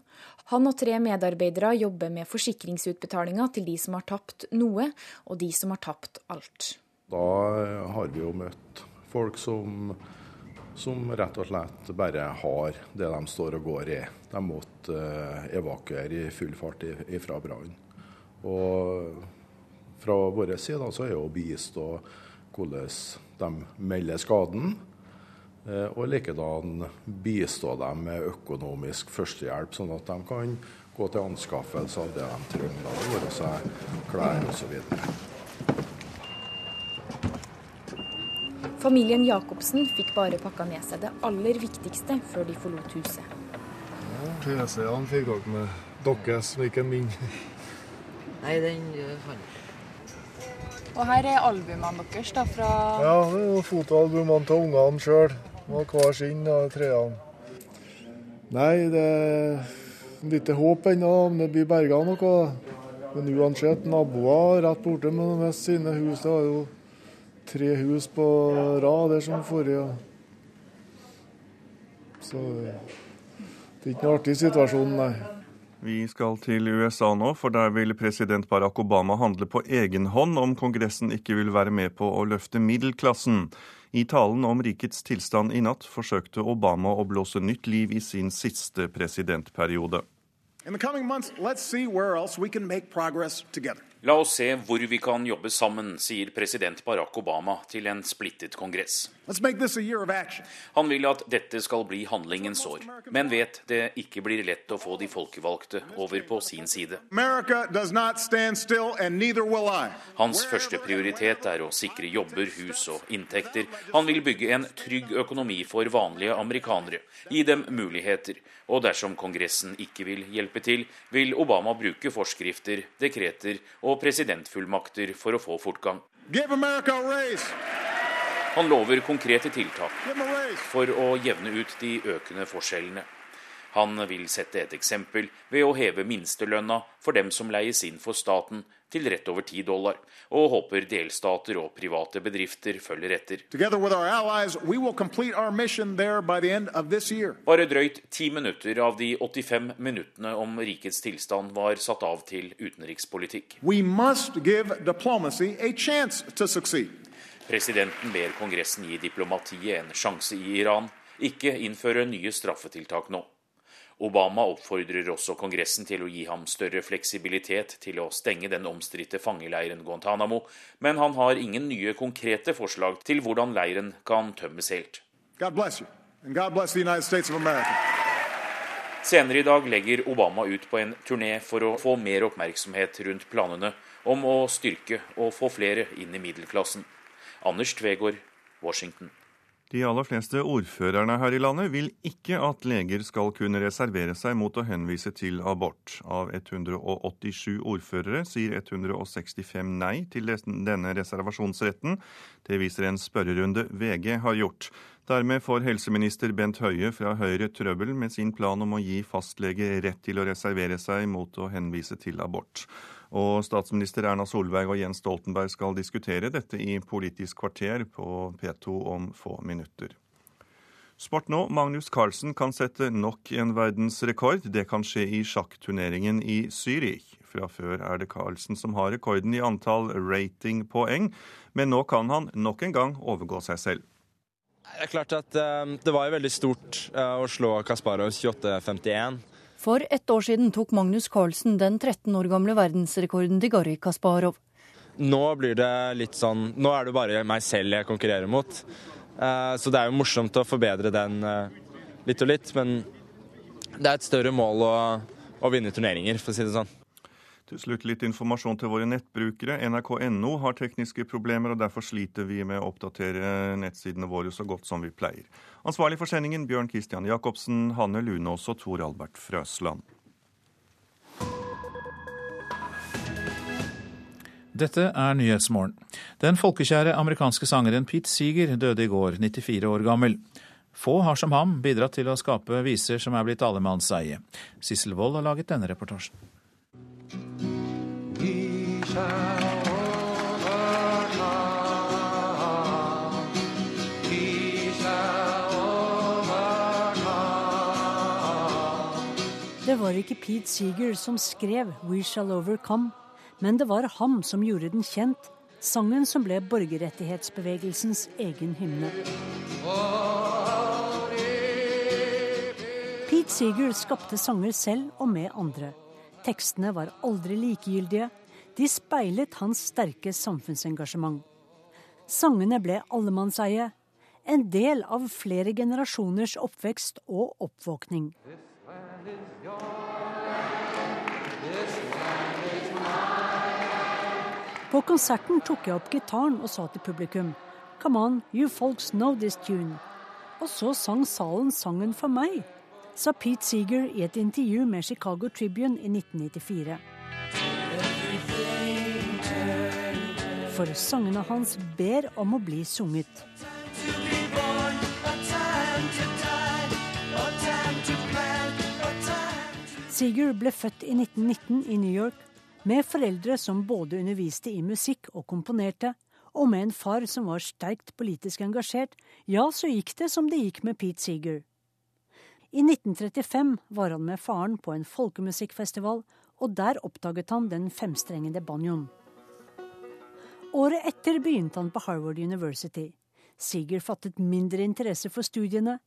Han og tre medarbeidere jobber med forsikringsutbetalinger til de som har tapt noe, og de som har tapt alt. Da har vi jo møtt folk som, som rett og slett bare har det de står og går i. De måtte eh, evakuere i full fart fra brannen. Og fra vår side så er det å bistå hvordan de melder skaden. Eh, og likedan bistå dem med økonomisk førstehjelp, sånn at de kan gå til anskaffelse av det de trenger. Det være seg klær osv. Familien Jacobsen fikk bare pakka med seg det aller viktigste før de forlot huset. Ja, PC-ene fikk dere med deres, men ikke min. Nei, den fant jeg og her er albumene deres da, fra Ja, det er jo fotoalbumene til ungene sjøl. Og hver sin av trærne. Nei, det er lite håp ennå om det blir berga noe. Men uansett, naboer rett borte med de sine hus. Det var jo tre hus på rad der som forrige. Så det er ikke noe artig situasjon, nei. Vi skal til USA nå, for der vil president Barack Obama handle på egen hånd om Kongressen ikke vil være med på å løfte middelklassen. I talen om rikets tilstand i natt forsøkte Obama å blåse nytt liv i sin siste presidentperiode. In the coming months, let's see where else we can make progress together. La oss se hvor vi kan jobbe sammen, sier president Barack Obama til en splittet kongress. Han vil at dette skal bli handlingens år, men vet det ikke blir lett å få de folkevalgte over på sin side. Hans første prioritet er å sikre jobber, hus og inntekter. Han vil bygge en trygg økonomi for vanlige amerikanere, gi dem muligheter. Og dersom Kongressen ikke vil hjelpe til, vil Obama bruke forskrifter, dekreter og presidentfullmakter for å få fortgang. Han lover konkrete tiltak for å jevne ut de økende forskjellene. Han vil sette et eksempel ved å heve minstelønna for dem som leies inn for staten, til rett over 10 dollar, og håper delstater og private bedrifter følger etter. Allies, Bare drøyt ti minutter av de 85 minuttene om rikets tilstand var satt av til utenrikspolitikk. Presidenten ber Kongressen gi diplomatiet en sjanse i Iran, ikke innføre nye straffetiltak nå. Obama oppfordrer også Kongressen til å gi ham større fleksibilitet til å stenge den omstridte fangeleiren Guantánamo, men han har ingen nye konkrete forslag til hvordan leiren kan tømmes helt. Senere i dag legger Obama ut på en turné for å få mer oppmerksomhet rundt planene om å styrke og få flere inn i middelklassen. Anders Tvegård, Washington. De aller fleste ordførerne her i landet vil ikke at leger skal kunne reservere seg mot å henvise til abort. Av 187 ordførere sier 165 nei til denne reservasjonsretten. Det viser en spørrerunde VG har gjort. Dermed får helseminister Bent Høie fra Høyre trøbbel med sin plan om å gi fastlege rett til å reservere seg mot å henvise til abort. Og statsminister Erna Solberg og Jens Stoltenberg skal diskutere dette i Politisk kvarter på P2 om få minutter. Sport nå. Magnus Carlsen kan sette nok en verdensrekord. Det kan skje i sjakkturneringen i Zürich. Fra før er det Carlsen som har rekorden i antall ratingpoeng, men nå kan han nok en gang overgå seg selv. Det er klart at um, det var jo veldig stort uh, å slå Kasparov 28-51. For ett år siden tok Magnus Carlsen den 13 år gamle verdensrekorden til Garri Kasparov. Nå blir det litt sånn Nå er det bare meg selv jeg konkurrerer mot. Eh, så det er jo morsomt å forbedre den eh, litt og litt, men det er et større mål å, å vinne turneringer, for å si det sånn. Til slutt litt informasjon til våre nettbrukere. NRK.no har tekniske problemer, og derfor sliter vi med å oppdatere nettsidene våre så godt som vi pleier. Ansvarlig for sendingen Bjørn Christian Jacobsen, Hanne Lunås og Tor Albert Frøsland. Dette er Nyhetsmorgen. Den folkekjære amerikanske sangeren Pete Seeger døde i går, 94 år gammel. Få har som ham bidratt til å skape viser som er blitt allemannseie. Sissel Wold har laget denne reportasjen. Det var ikke Pete Seeger som skrev 'We Shall Overcome', men det var ham som gjorde den kjent, sangen som ble borgerrettighetsbevegelsens egen hymne. Pete Seeger skapte sanger selv og med andre. Tekstene var aldri likegyldige. De speilet hans sterke samfunnsengasjement. Sangene ble allemannseie, en del av flere generasjoners oppvekst og oppvåkning. På konserten tok jeg opp gitaren og sa til publikum Come on, you folks know this tune. Og så sang salen sangen for meg, sa Pete Seeger i et intervju med Chicago Tribune i 1994. For sangene hans ber om å bli sunget. Seeger ble født i 1919 i New York med foreldre som både underviste i musikk og komponerte, og med en far som var sterkt politisk engasjert, ja, så gikk det som det gikk med Pete Seeger. I 1935 var han med faren på en folkemusikkfestival, og der oppdaget han den femstrengede banjoen. Året etter begynte han på Harvard University. Seeger fattet mindre interesse for studiene,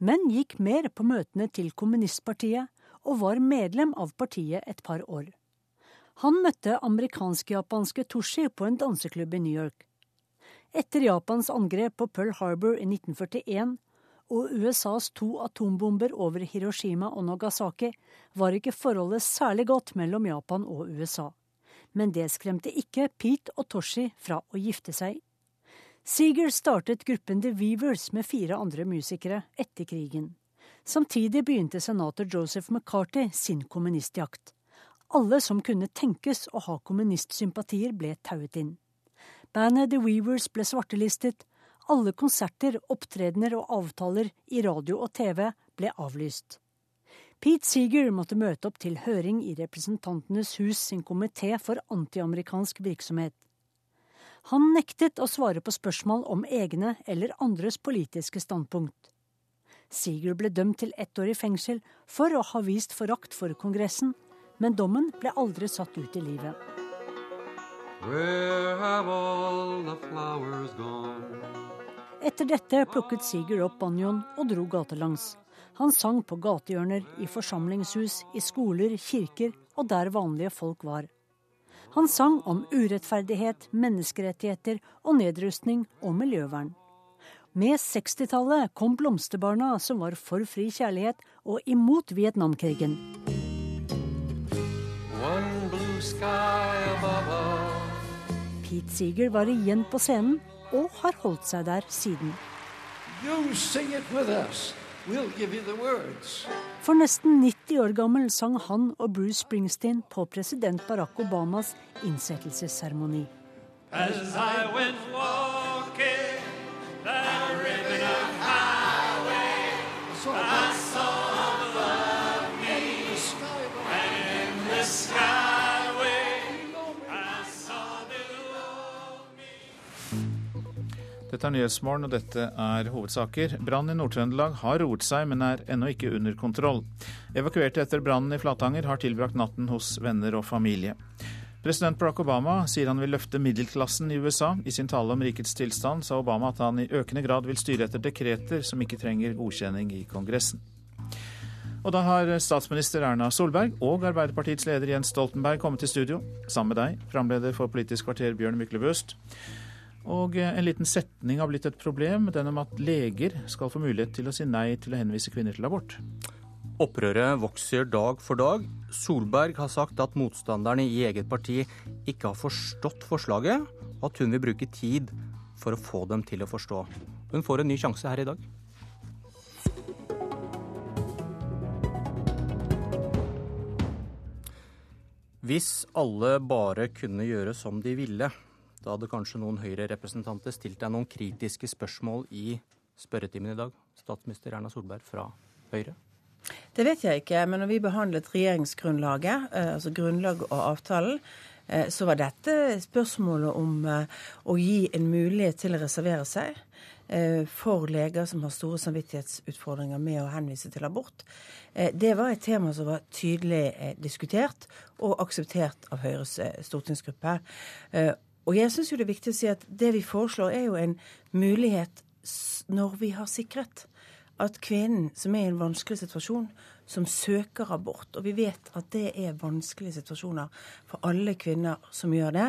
men gikk mer på møtene til kommunistpartiet og var medlem av partiet et par år. Han møtte amerikansk-japanske Toshi på en danseklubb i New York. Etter Japans angrep på Pearl Harbor i 1941 og USAs to atombomber over Hiroshima og Nagasaki var ikke forholdet særlig godt mellom Japan og USA. Men det skremte ikke Pete og Toshi fra å gifte seg. Seeger startet gruppen The Weavers med fire andre musikere etter krigen. Samtidig begynte senator Joseph McCarthy sin kommunistjakt. Alle som kunne tenkes å ha kommunistsympatier, ble tauet inn. Bandet The Weavers ble svartelistet. Alle konserter, opptredener og avtaler i radio og TV ble avlyst. Pete Seeger måtte møte opp til høring i Representantenes hus sin komité for antiamerikansk virksomhet. Han nektet å svare på spørsmål om egne eller andres politiske standpunkt. Seeger ble dømt til ett år i fengsel for å ha vist forakt for Kongressen, men dommen ble aldri satt ut i livet. Etter dette plukket Sigurd opp banjoen og dro gatelangs. Han sang på gatehjørner, i forsamlingshus, i skoler, kirker og der vanlige folk var. Han sang om urettferdighet, menneskerettigheter og nedrustning og miljøvern. Med 60-tallet kom blomsterbarna som var for fri kjærlighet og imot Vietnamkrigen. Pete Seeger var igjen på scenen og har holdt seg der siden. For nesten 90 år gammel sang han og Bruce Springsteen på president Barack Obamas innsettelsesseremoni. As I went walking Dette er Nyhetsmorgen, og dette er hovedsaker. Brannen i Nord-Trøndelag har roet seg, men er ennå ikke under kontroll. Evakuerte etter brannen i Flatanger har tilbrakt natten hos venner og familie. President Barack Obama sier han vil løfte middelklassen i USA. I sin tale om rikets tilstand sa Obama at han i økende grad vil styre etter dekreter som ikke trenger godkjenning i Kongressen. Og da har statsminister Erna Solberg og Arbeiderpartiets leder Jens Stoltenberg kommet til studio. Sammen med deg, framleder for Politisk kvarter Bjørn Myklebøst. Og en liten setning har blitt et problem, den om at leger skal få mulighet til å si nei til å henvise kvinner til abort. Opprøret vokser dag for dag. Solberg har sagt at motstanderne i eget parti ikke har forstått forslaget, og at hun vil bruke tid for å få dem til å forstå. Hun får en ny sjanse her i dag. Hvis alle bare kunne gjøre som de ville, da hadde kanskje noen Høyre-representanter stilt deg noen kritiske spørsmål i spørretimen i dag, statsminister Erna Solberg fra Høyre? Det vet jeg ikke, men når vi behandlet regjeringsgrunnlaget, eh, altså grunnlaget og avtalen, eh, så var dette spørsmålet om eh, å gi en mulighet til å reservere seg for leger som har store samvittighetsutfordringer med å henvise til abort. Det var et tema som var tydelig diskutert og akseptert av Høyres stortingsgruppe. Og jeg syns jo det er viktig å si at det vi foreslår, er jo en mulighet når vi har sikret at kvinnen som er i en vanskelig situasjon, som søker abort, og vi vet at det er vanskelige situasjoner for alle kvinner som gjør det,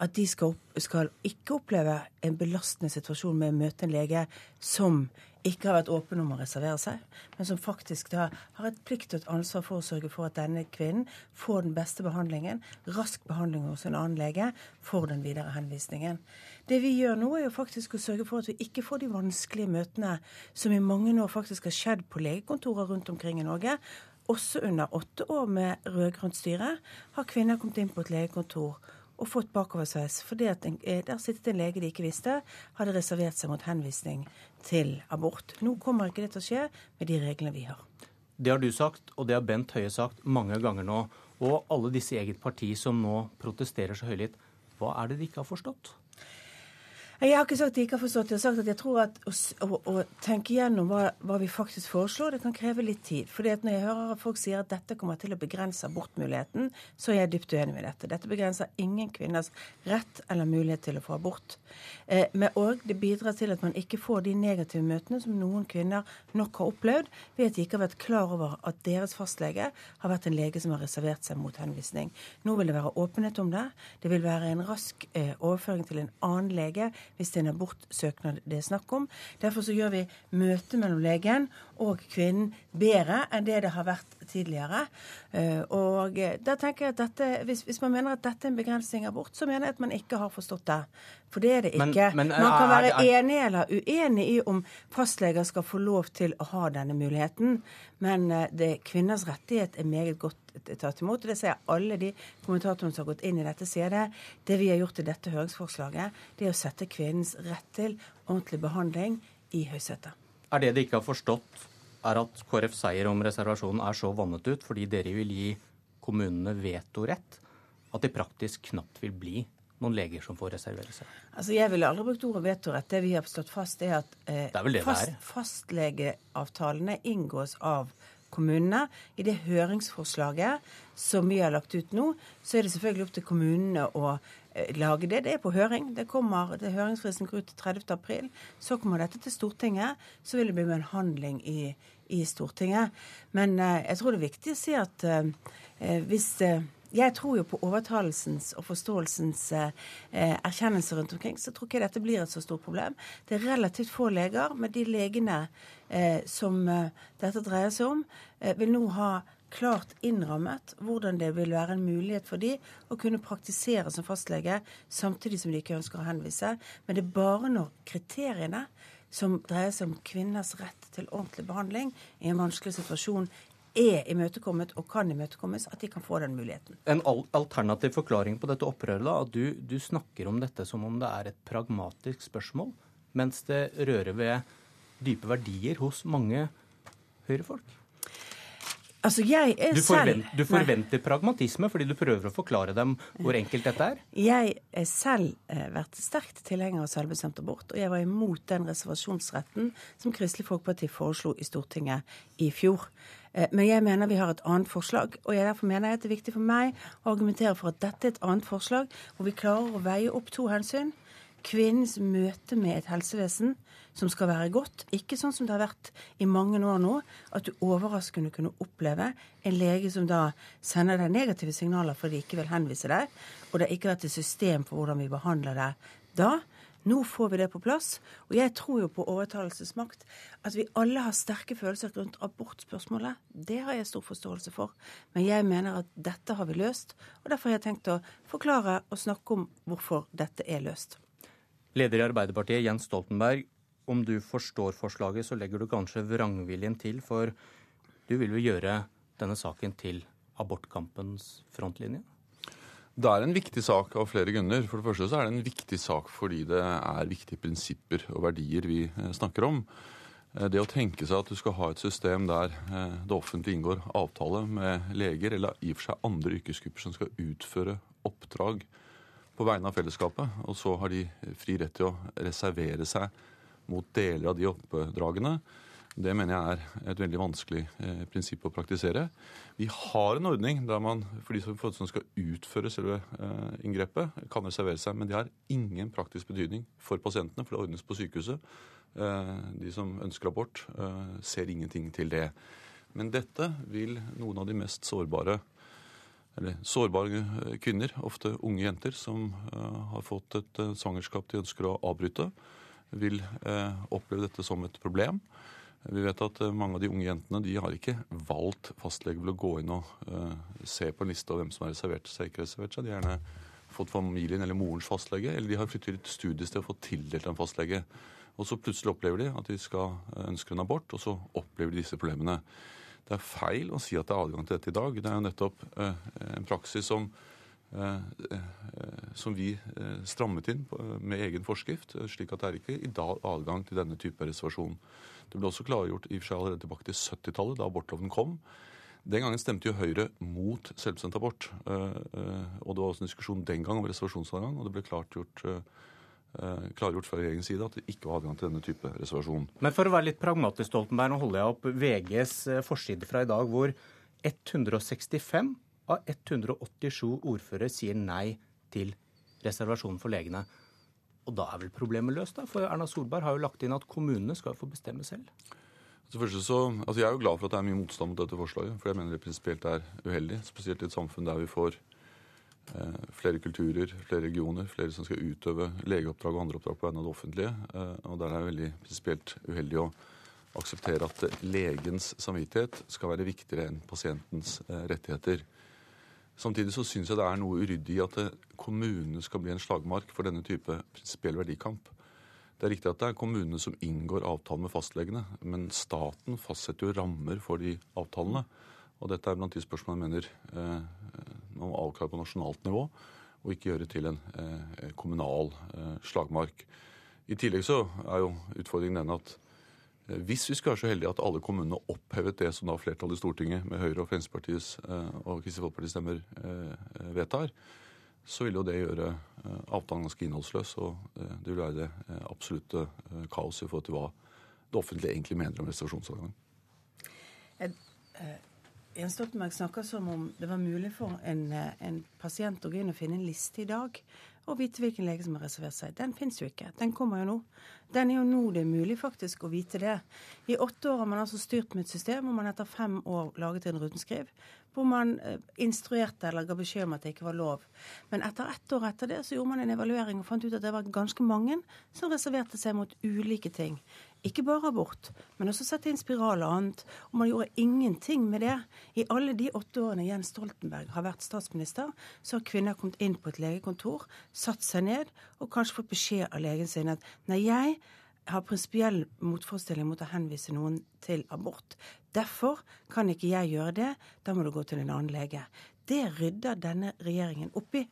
at de skal, skal ikke oppleve en belastende situasjon med å møte en lege som ikke har vært åpen om å reservere seg, men som faktisk da har et plikt og et ansvar for å sørge for at denne kvinnen får den beste behandlingen, rask behandling hos en annen lege, for den videre henvisningen. Det vi gjør nå, er jo faktisk å sørge for at vi ikke får de vanskelige møtene som i mange år faktisk har skjedd på legekontorer rundt omkring i Norge. Også under åtte år med rød-grønt styre har kvinner kommet inn på et legekontor og fått bakoversveis fordi at en, eh, der sittet en lege de ikke visste, hadde reservert seg mot henvisning til abort. Nå kommer ikke det til å skje med de reglene vi har. Det har du sagt, og det har Bent Høie sagt mange ganger nå. Og alle disse eget parti som nå protesterer så høylytt. Hva er det de ikke har forstått? Jeg har ikke sagt at jeg ikke har forstått. Jeg har sagt at jeg tror at å, å, tenke gjennom hva, hva, vi faktisk foreslår, det kan kreve litt tid. Fordi at når jeg hører at folk sier at dette kommer til å begrense abortmuligheten, så er jeg dypt uenig med dette. Dette begrenser ingen kvinners rett eller mulighet til å få abort. Eh, men òg det bidrar til at man ikke får de negative møtene som noen kvinner nok har opplevd ved at de ikke har vært klar over at deres fastlege har vært en lege som har reservert seg mot henvisning. Nå vil det være åpenhet om det. Det vil være en rask eh, overføring til en annen lege hvis det er en abortsøknad det er snakk om. Derfor så gjør vi møtet mellom legen og kvinnen bedre enn det det har vært tidligere. Eh, og da tenker jeg at dette, hvis, hvis, man mener at dette er en begrensning av abort, så mener jeg at man ikke har forstått det. For det er det ikke. Men, men, man kan være er, er, enig eller uenig i om fastleger skal få lov til å ha denne muligheten, men eh, det, kvinners rettighet er meget godt tatt imot. og Det sier alle de kommentatorene som har gått inn i dette, sier det. Det vi har gjort i dette høringsforslaget, det er å sette kvinnens rett til ordentlig behandling i høysetet. Er det de ikke har forstått, er at KrF seier om reservasjonen er så vannet ut fordi dere vil gi kommunene vetorett, at det praktisk knapt vil bli noen leger som får reservere seg? Altså, Jeg ville aldri brukt ordet vetorett. Det vi har slått fast, er at eh, er fast, fastlegeavtalene inngås av kommunene. I det høringsforslaget som vi har lagt ut nå, så er det selvfølgelig opp til kommunene å eh, lage det. Det er på høring. Det kommer, det Høringsfristen går ut til 30. april. Så kommer dette til Stortinget. Så vil det bli med en handling i, i Stortinget. Men eh, jeg tror det er viktig å si at eh, eh hvis eh, jeg tror jo på overtalelsens og forståelsens eh, erkjennelse rundt omkring. Så tror ikke dette blir et så stort problem. Det er relativt få leger, men de legene eh, som eh, dette dreier seg om, eh, vil nå ha klart innrammet hvordan det vil være en mulighet for de å kunne praktisere som fastlege samtidig som de ikke ønsker å henvise. Men det er bare når kriteriene som dreier seg om kvinners rett til ordentlig behandling i en vanskelig situasjon, er imøtekommet og kan imøtekommes, at de kan få den muligheten. En alternativ forklaring på dette opprøret, da, at du, du snakker om dette som om det er et pragmatisk spørsmål, mens det rører ved dype verdier hos mange høyrefolk? Altså, jeg er du, forvent, selv, du forventer nei. pragmatisme fordi du prøver å forklare dem hvor enkelt dette er? Jeg har selv eh, vært sterkt tilhenger av selvbestemt abort, og jeg var imot den reservasjonsretten som Kristelig Folkeparti foreslo i Stortinget i fjor. Eh, men jeg mener vi har et annet forslag, og jeg derfor mener jeg at det er viktig for meg å argumentere for at dette er et annet forslag, hvor vi klarer å veie opp to hensyn. Kvinnens møte med et helsevesen som skal være godt. Ikke sånn som det har vært i mange år nå, at du overraskende kunne oppleve en lege som da sender deg negative signaler fordi de ikke vil henvise deg, og det har ikke vært et system for hvordan vi behandler deg da. Nå får vi det på plass. Og jeg tror jo på overtalelsesmakt. At vi alle har sterke følelser rundt abortspørsmålet, det har jeg stor forståelse for. Men jeg mener at dette har vi løst, og derfor har jeg tenkt å forklare og snakke om hvorfor dette er løst. Leder i Arbeiderpartiet, Jens Stoltenberg. Om du forstår forslaget, så legger du kanskje vrangviljen til, for du vil jo gjøre denne saken til abortkampens frontlinje? Det er en viktig sak av flere grunner. For det første så er det en viktig sak fordi det er viktige prinsipper og verdier vi eh, snakker om. Eh, det å tenke seg at du skal ha et system der eh, det offentlige inngår avtale med leger, eller i og for seg andre yrkesgrupper som skal utføre oppdrag på vegne av fellesskapet, og så har de fri rett til å reservere seg mot deler av de oppdragene, det mener jeg er et veldig vanskelig eh, prinsipp å praktisere. Vi har en ordning der man for de som skal utføre selve eh, inngrepet, kan reservere seg, men det har ingen praktisk betydning for pasientene, for det ordnes på sykehuset. Eh, de som ønsker abort, eh, ser ingenting til det. Men dette vil noen av de mest sårbare eller sårbare eh, kvinner, ofte unge jenter, som eh, har fått et svangerskap de ønsker å avbryte, vil oppleve dette som et problem. Vi vet at eh, mange av de unge jentene de har ikke valgt fastlege til å gå inn og se på en liste over hvem som har reservert seg ikke reservert seg. De har gjerne fått familien eller morens fastlege, eller de har flyttet til et studiested og fått tildelt en fastlege. Og så plutselig opplever de at de skal ønsker ønske en abort, og så opplever de disse problemene. Det er feil å si at det er adgang til dette i dag. Det er jo nettopp uh, en praksis som Eh, eh, som vi eh, strammet inn med egen forskrift, slik at det er ikke i dag adgang til denne type reservasjon. Det ble også klargjort i og for seg allerede tilbake til 70-tallet, da abortloven kom. Den gangen stemte jo Høyre mot selvbestemt abort. Og det var også en diskusjon den gang om reservasjonsadgang, og det ble klargjort, klargjort fra regjeringens side at det ikke var adgang til denne type reservasjon. Men for å være litt pragmatisk, Stoltenberg, nå holder jeg opp VGs forside fra i dag, hvor 165 av 187 ordførere sier nei til reservasjon for legene. Og da er vel problemet løst, da? For Erna Solberg har jo lagt inn at kommunene skal få bestemme selv. Så, altså jeg er jo glad for at det er mye motstand mot dette forslaget, for jeg mener det prinsipielt er uheldig. Spesielt i et samfunn der vi får eh, flere kulturer, flere regioner, flere som skal utøve legeoppdrag og andre oppdrag på vegne av det offentlige. Eh, og der er det veldig prinsipielt uheldig å akseptere at legens samvittighet skal være viktigere enn pasientens eh, rettigheter. Samtidig så syns jeg det er noe uryddig i at kommunene skal bli en slagmark for denne type prinsipiell verdikamp. Det er riktig at det er kommunene som inngår avtalen med fastlegene, men staten fastsetter jo rammer for de avtalene. Og dette er blant de spørsmålene jeg mener eh, må avklare på nasjonalt nivå, og ikke gjøre til en eh, kommunal eh, slagmark. I tillegg så er jo utfordringen den at Eh, hvis vi skulle være så heldige at alle kommunene opphevet det som da flertallet i Stortinget med Høyre og Fremskrittspartiets eh, og Kristelig Folkepartis stemmer eh, vedtar, så vil jo det gjøre avtalen ganske innholdsløs. Og det vil være det absolutte kaos i forhold til hva det offentlige egentlig mener om reservasjonsadgang. Jens Stoltenberg snakker som om det var mulig for en, en pasient å gå inn og finne en liste i dag og vite hvilken lege som har reservert seg. Den fins jo ikke. Den kommer jo nå. Den er jo nå det er mulig faktisk å vite det. I åtte år har man altså styrt med et system hvor man etter fem år laget en rutenskriv hvor man eh, instruerte eller ga beskjed om at det ikke var lov. Men etter ett år etter det så gjorde man en evaluering og fant ut at det var ganske mange som reserverte seg mot ulike ting. Ikke bare abort, men også sette inn spiral og annet. Og man gjorde ingenting med det. I alle de åtte årene Jens Stoltenberg har vært statsminister, så har kvinner kommet inn på et legekontor, satt seg ned og kanskje fått beskjed av legen sin at nei, jeg har prinsipiell motforestilling mot å henvise noen til abort. Derfor kan ikke jeg gjøre det, da må du gå til en annen lege. Det rydder denne regjeringen opp i.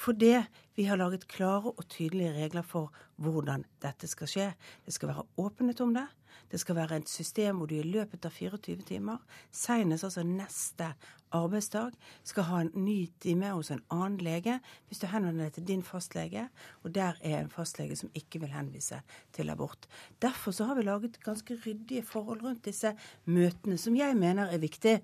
Fordi vi har laget klare og tydelige regler for hvordan dette skal skje. Det skal være åpenhet om det. Det skal være et system hvor du i løpet av 24 timer, senest altså neste arbeidsdag, skal ha en ny time hos en annen lege hvis du henvender deg til din fastlege, og der er en fastlege som ikke vil henvise til abort. Derfor så har vi laget ganske ryddige forhold rundt disse møtene, som jeg mener er viktig,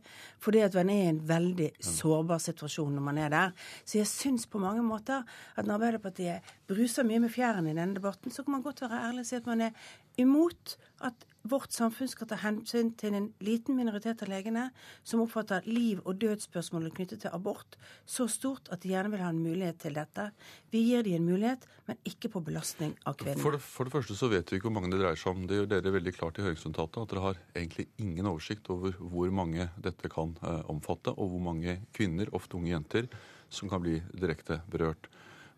fordi at man er i en veldig sårbar situasjon når man er der. Så jeg syns på mange måter at når Arbeiderpartiet bruser mye med fjærene i denne debatten, så kan man godt være ærlig og si at man er imot at vårt samfunn skal ta hensyn til en liten minoritet av legene som oppfatter liv- og dødsspørsmålet knyttet til abort så stort at de gjerne vil ha en mulighet til dette. Vi gir dem en mulighet, men ikke på belastning av kvinnen. For for det første så vet vi ikke hvor mange det dreier seg om. Det gjør dere veldig klart i høringsnotatet at dere har egentlig ingen oversikt over hvor mange dette kan eh, omfatte, og hvor mange kvinner, ofte unge jenter, som kan bli direkte berørt.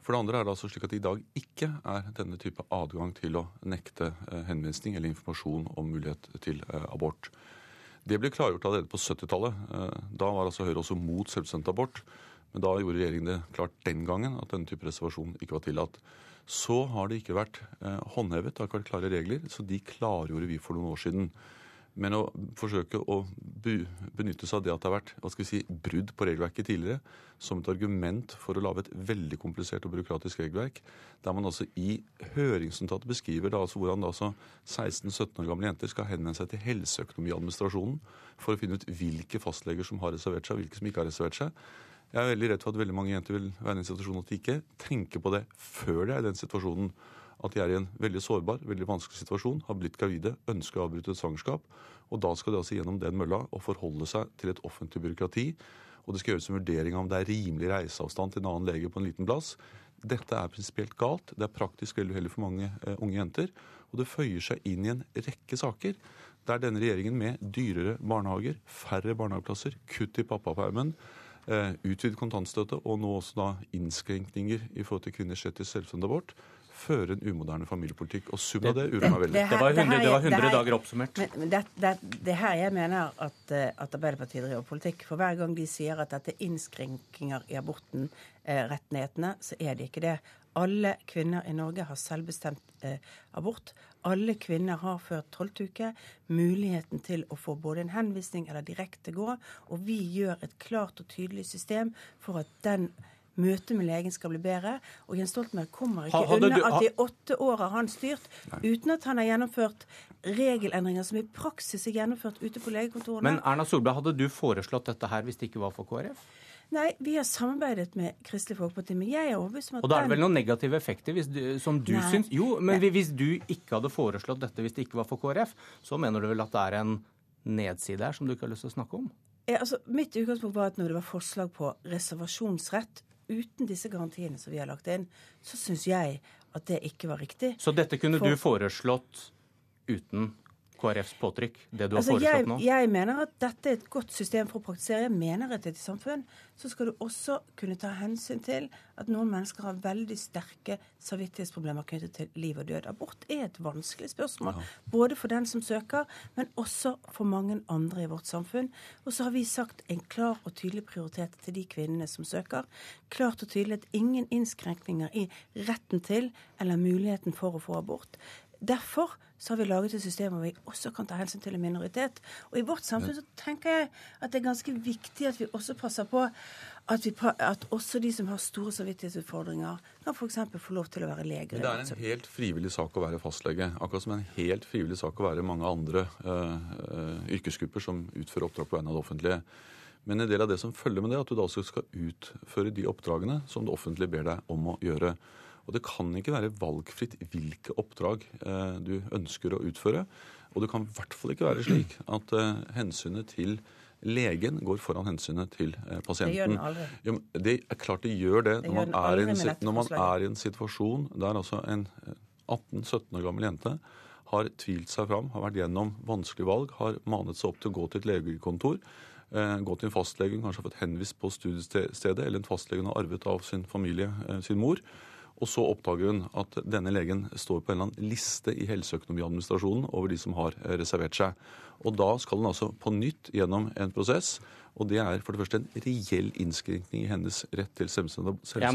For det andre er det altså slik at det i dag ikke er denne type adgang til å nekte eh, henvisning eller informasjon om mulighet til eh, abort. Det ble klargjort allerede på 70-tallet. Eh, da var altså Høyre også mot selvbestemt abort. Men da gjorde regjeringen det klart den gangen at denne type reservasjon ikke var tillatt. Så har det ikke vært håndhevet, det har ikke vært klare regler, så de klargjorde vi for noen år siden. Men å forsøke å benytte seg av det at det har vært hva skal vi si, brudd på regelverket tidligere, som et argument for å lage et veldig komplisert og byråkratisk regelverk, der man altså i høringsnotatet beskriver da altså hvordan da altså 16-17 år gamle jenter skal henvende seg til Helseøkonomiadministrasjonen for å finne ut hvilke fastleger som har reservert seg, og hvilke som ikke har reservert seg. Jeg er veldig redd for at veldig mange jenter vil være i den situasjonen at de ikke tenker på det før de er i den situasjonen at de er i en veldig sårbar, veldig vanskelig situasjon, har blitt gravide, ønsker å avbryte et svangerskap. Og da skal de altså gjennom den mølla og forholde seg til et offentlig byråkrati. Og det skal gjøres en vurdering av om det er rimelig reiseavstand til en annen lege på en liten plass. Dette er prinsipielt galt. Det er praktisk veldig uheldig for mange uh, unge jenter. Og det føyer seg inn i en rekke saker der denne regjeringen med dyrere barnehager, færre barnehageplasser, kutt i pappapermen, uh, utvidet kontantstøtte og nå også da innskrenkninger i forhold til kvinners rett til selvstendig abort føre en umoderne familiepolitikk. Og summen av det uroer meg veldig. Det, det, var 100, det var 100 det dager oppsummert. Men, det, det, det her jeg mener at, eh, at Arbeiderpartiet driver politikk. For hver gang de sier at dette er innskrenkinger i aborten, eh, rettighetene, så er det ikke det. Alle kvinner i Norge har selvbestemt eh, abort. Alle kvinner har før tolvte uke muligheten til å få både en henvisning eller direkte gå. Og vi gjør et klart og tydelig system for at den møtet med legen skal bli bedre. Og Jens Stoltenberg kommer ikke Hadde unna du, at i åtte år har han styrt Nei. uten at han har gjennomført regelendringer som i praksis er gjennomført ute på legekontorene. Men Erna Solberg, hadde du foreslått dette her hvis det ikke var for KrF? Nei, vi har samarbeidet med Kristelig Folkeparti, men jeg er overbevist om at Og da er det vel noen negative effekter du, som du Nei. syns Jo, men Nei. hvis du ikke hadde foreslått dette hvis det ikke var for KrF, så mener du vel at det er en nedside her som du ikke har lyst til å snakke om? Ja, altså, mitt utgangspunkt var at når det var forslag på reservasjonsrett uten disse garantiene som vi har lagt inn, så syns jeg at det ikke var riktig. Så dette kunne For... du foreslått uten KrFs påtrykk, det du har altså, foreslått jeg, nå? Jeg mener at dette er et godt system for å praktisere. Jeg mener at i et samfunn så skal du også kunne ta hensyn til at noen mennesker har veldig sterke samvittighetsproblemer knyttet til liv og død. Abort er et vanskelig spørsmål, ja. både for den som søker, men også for mange andre i vårt samfunn. Og så har vi sagt en klar og tydelig prioritet til de kvinnene som søker. Klart og tydelig at ingen innskrenkninger i retten til eller muligheten for å få abort. Derfor så har vi laget et system hvor vi også kan ta hensyn til en minoritet. Og i vårt samfunn så tenker jeg at det er ganske viktig at vi også passer på at, vi, at også de som har store samvittighetsutfordringer, kan f.eks. få lov til å være leger. Men det er en helt frivillig sak å være fastlege. Akkurat som en helt frivillig sak å være mange andre uh, yrkesgrupper som utfører oppdrag på vegne av det offentlige. Men en del av det som følger med det, er at du da også skal utføre de oppdragene som det offentlige ber deg om å gjøre. Og det kan ikke være valgfritt hvilke oppdrag eh, du ønsker å utføre. Og det kan i hvert fall ikke være slik at eh, hensynet til legen går foran hensynet til eh, pasienten. Det gjør den aldri. Ja, det er klart det gjør det, det når, man er, en, når man er i en situasjon der altså en 18-17 år gammel jente har tvilt seg fram, har vært gjennom vanskelige valg, har manet seg opp til å gå til et legekontor, gå til en fastlege hun kanskje har fått henvist på studiestedet, eller en fastlege hun har arvet av sin familie, sin mor. Og så oppdager hun at denne legen står på en eller annen liste i Helseøkonomiadministrasjonen over de som har eh, reservert seg. Og da skal hun altså på nytt gjennom en prosess. Og det er for det første en reell innskrenkning i hennes rett til selvbestemt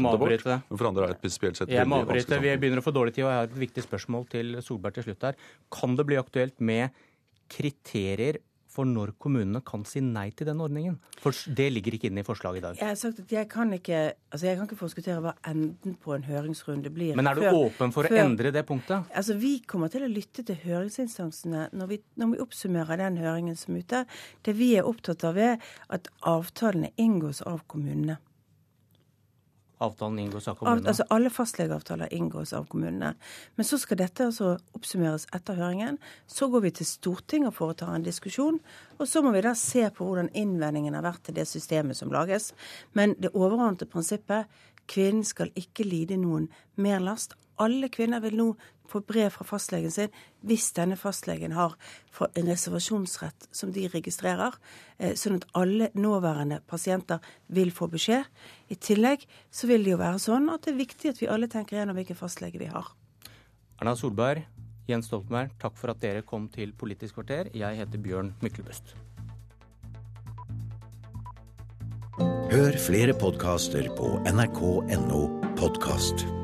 abort. Men for andre er det prinsipielt sett Jeg må avbryte. Vi begynner å få dårlig tid, og jeg har et viktig spørsmål til Solberg til slutt her. Kan det bli aktuelt med kriterier for når kommunene kan si nei til den ordningen? For det ligger ikke inne i forslaget i dag. Jeg har sagt at jeg kan ikke, altså jeg kan ikke forskuttere hva enden på en høringsrunde blir. Men er du før, åpen for før, å endre det punktet? Altså Vi kommer til å lytte til høringsinstansene når vi, når vi oppsummerer den høringen som er ute. Det vi er opptatt av, er at avtalene inngås av kommunene. Avtalen inngås av kommunene? Altså Alle fastlegeavtaler inngås av kommunene. Men så skal dette altså oppsummeres etter høringen. Så går vi til Stortinget og foretar en diskusjon. Og så må vi da se på hvordan innvendingen har vært til det systemet som lages. Men det overordnede prinsippet kvinnen skal ikke lide noen merlast. Alle kvinner vil nå få brev fra fastlegen sin hvis denne fastlegen har en reservasjonsrett som de registrerer, eh, sånn at alle nåværende pasienter vil få beskjed. I tillegg så vil det jo være sånn at det er viktig at vi alle tenker gjennom hvilken fastlege vi har. Erna Solberg, Jens Stoltenberg, takk for at dere kom til Politisk kvarter. Jeg heter Bjørn Myklebust. Hør flere podkaster på nrk.no podkast.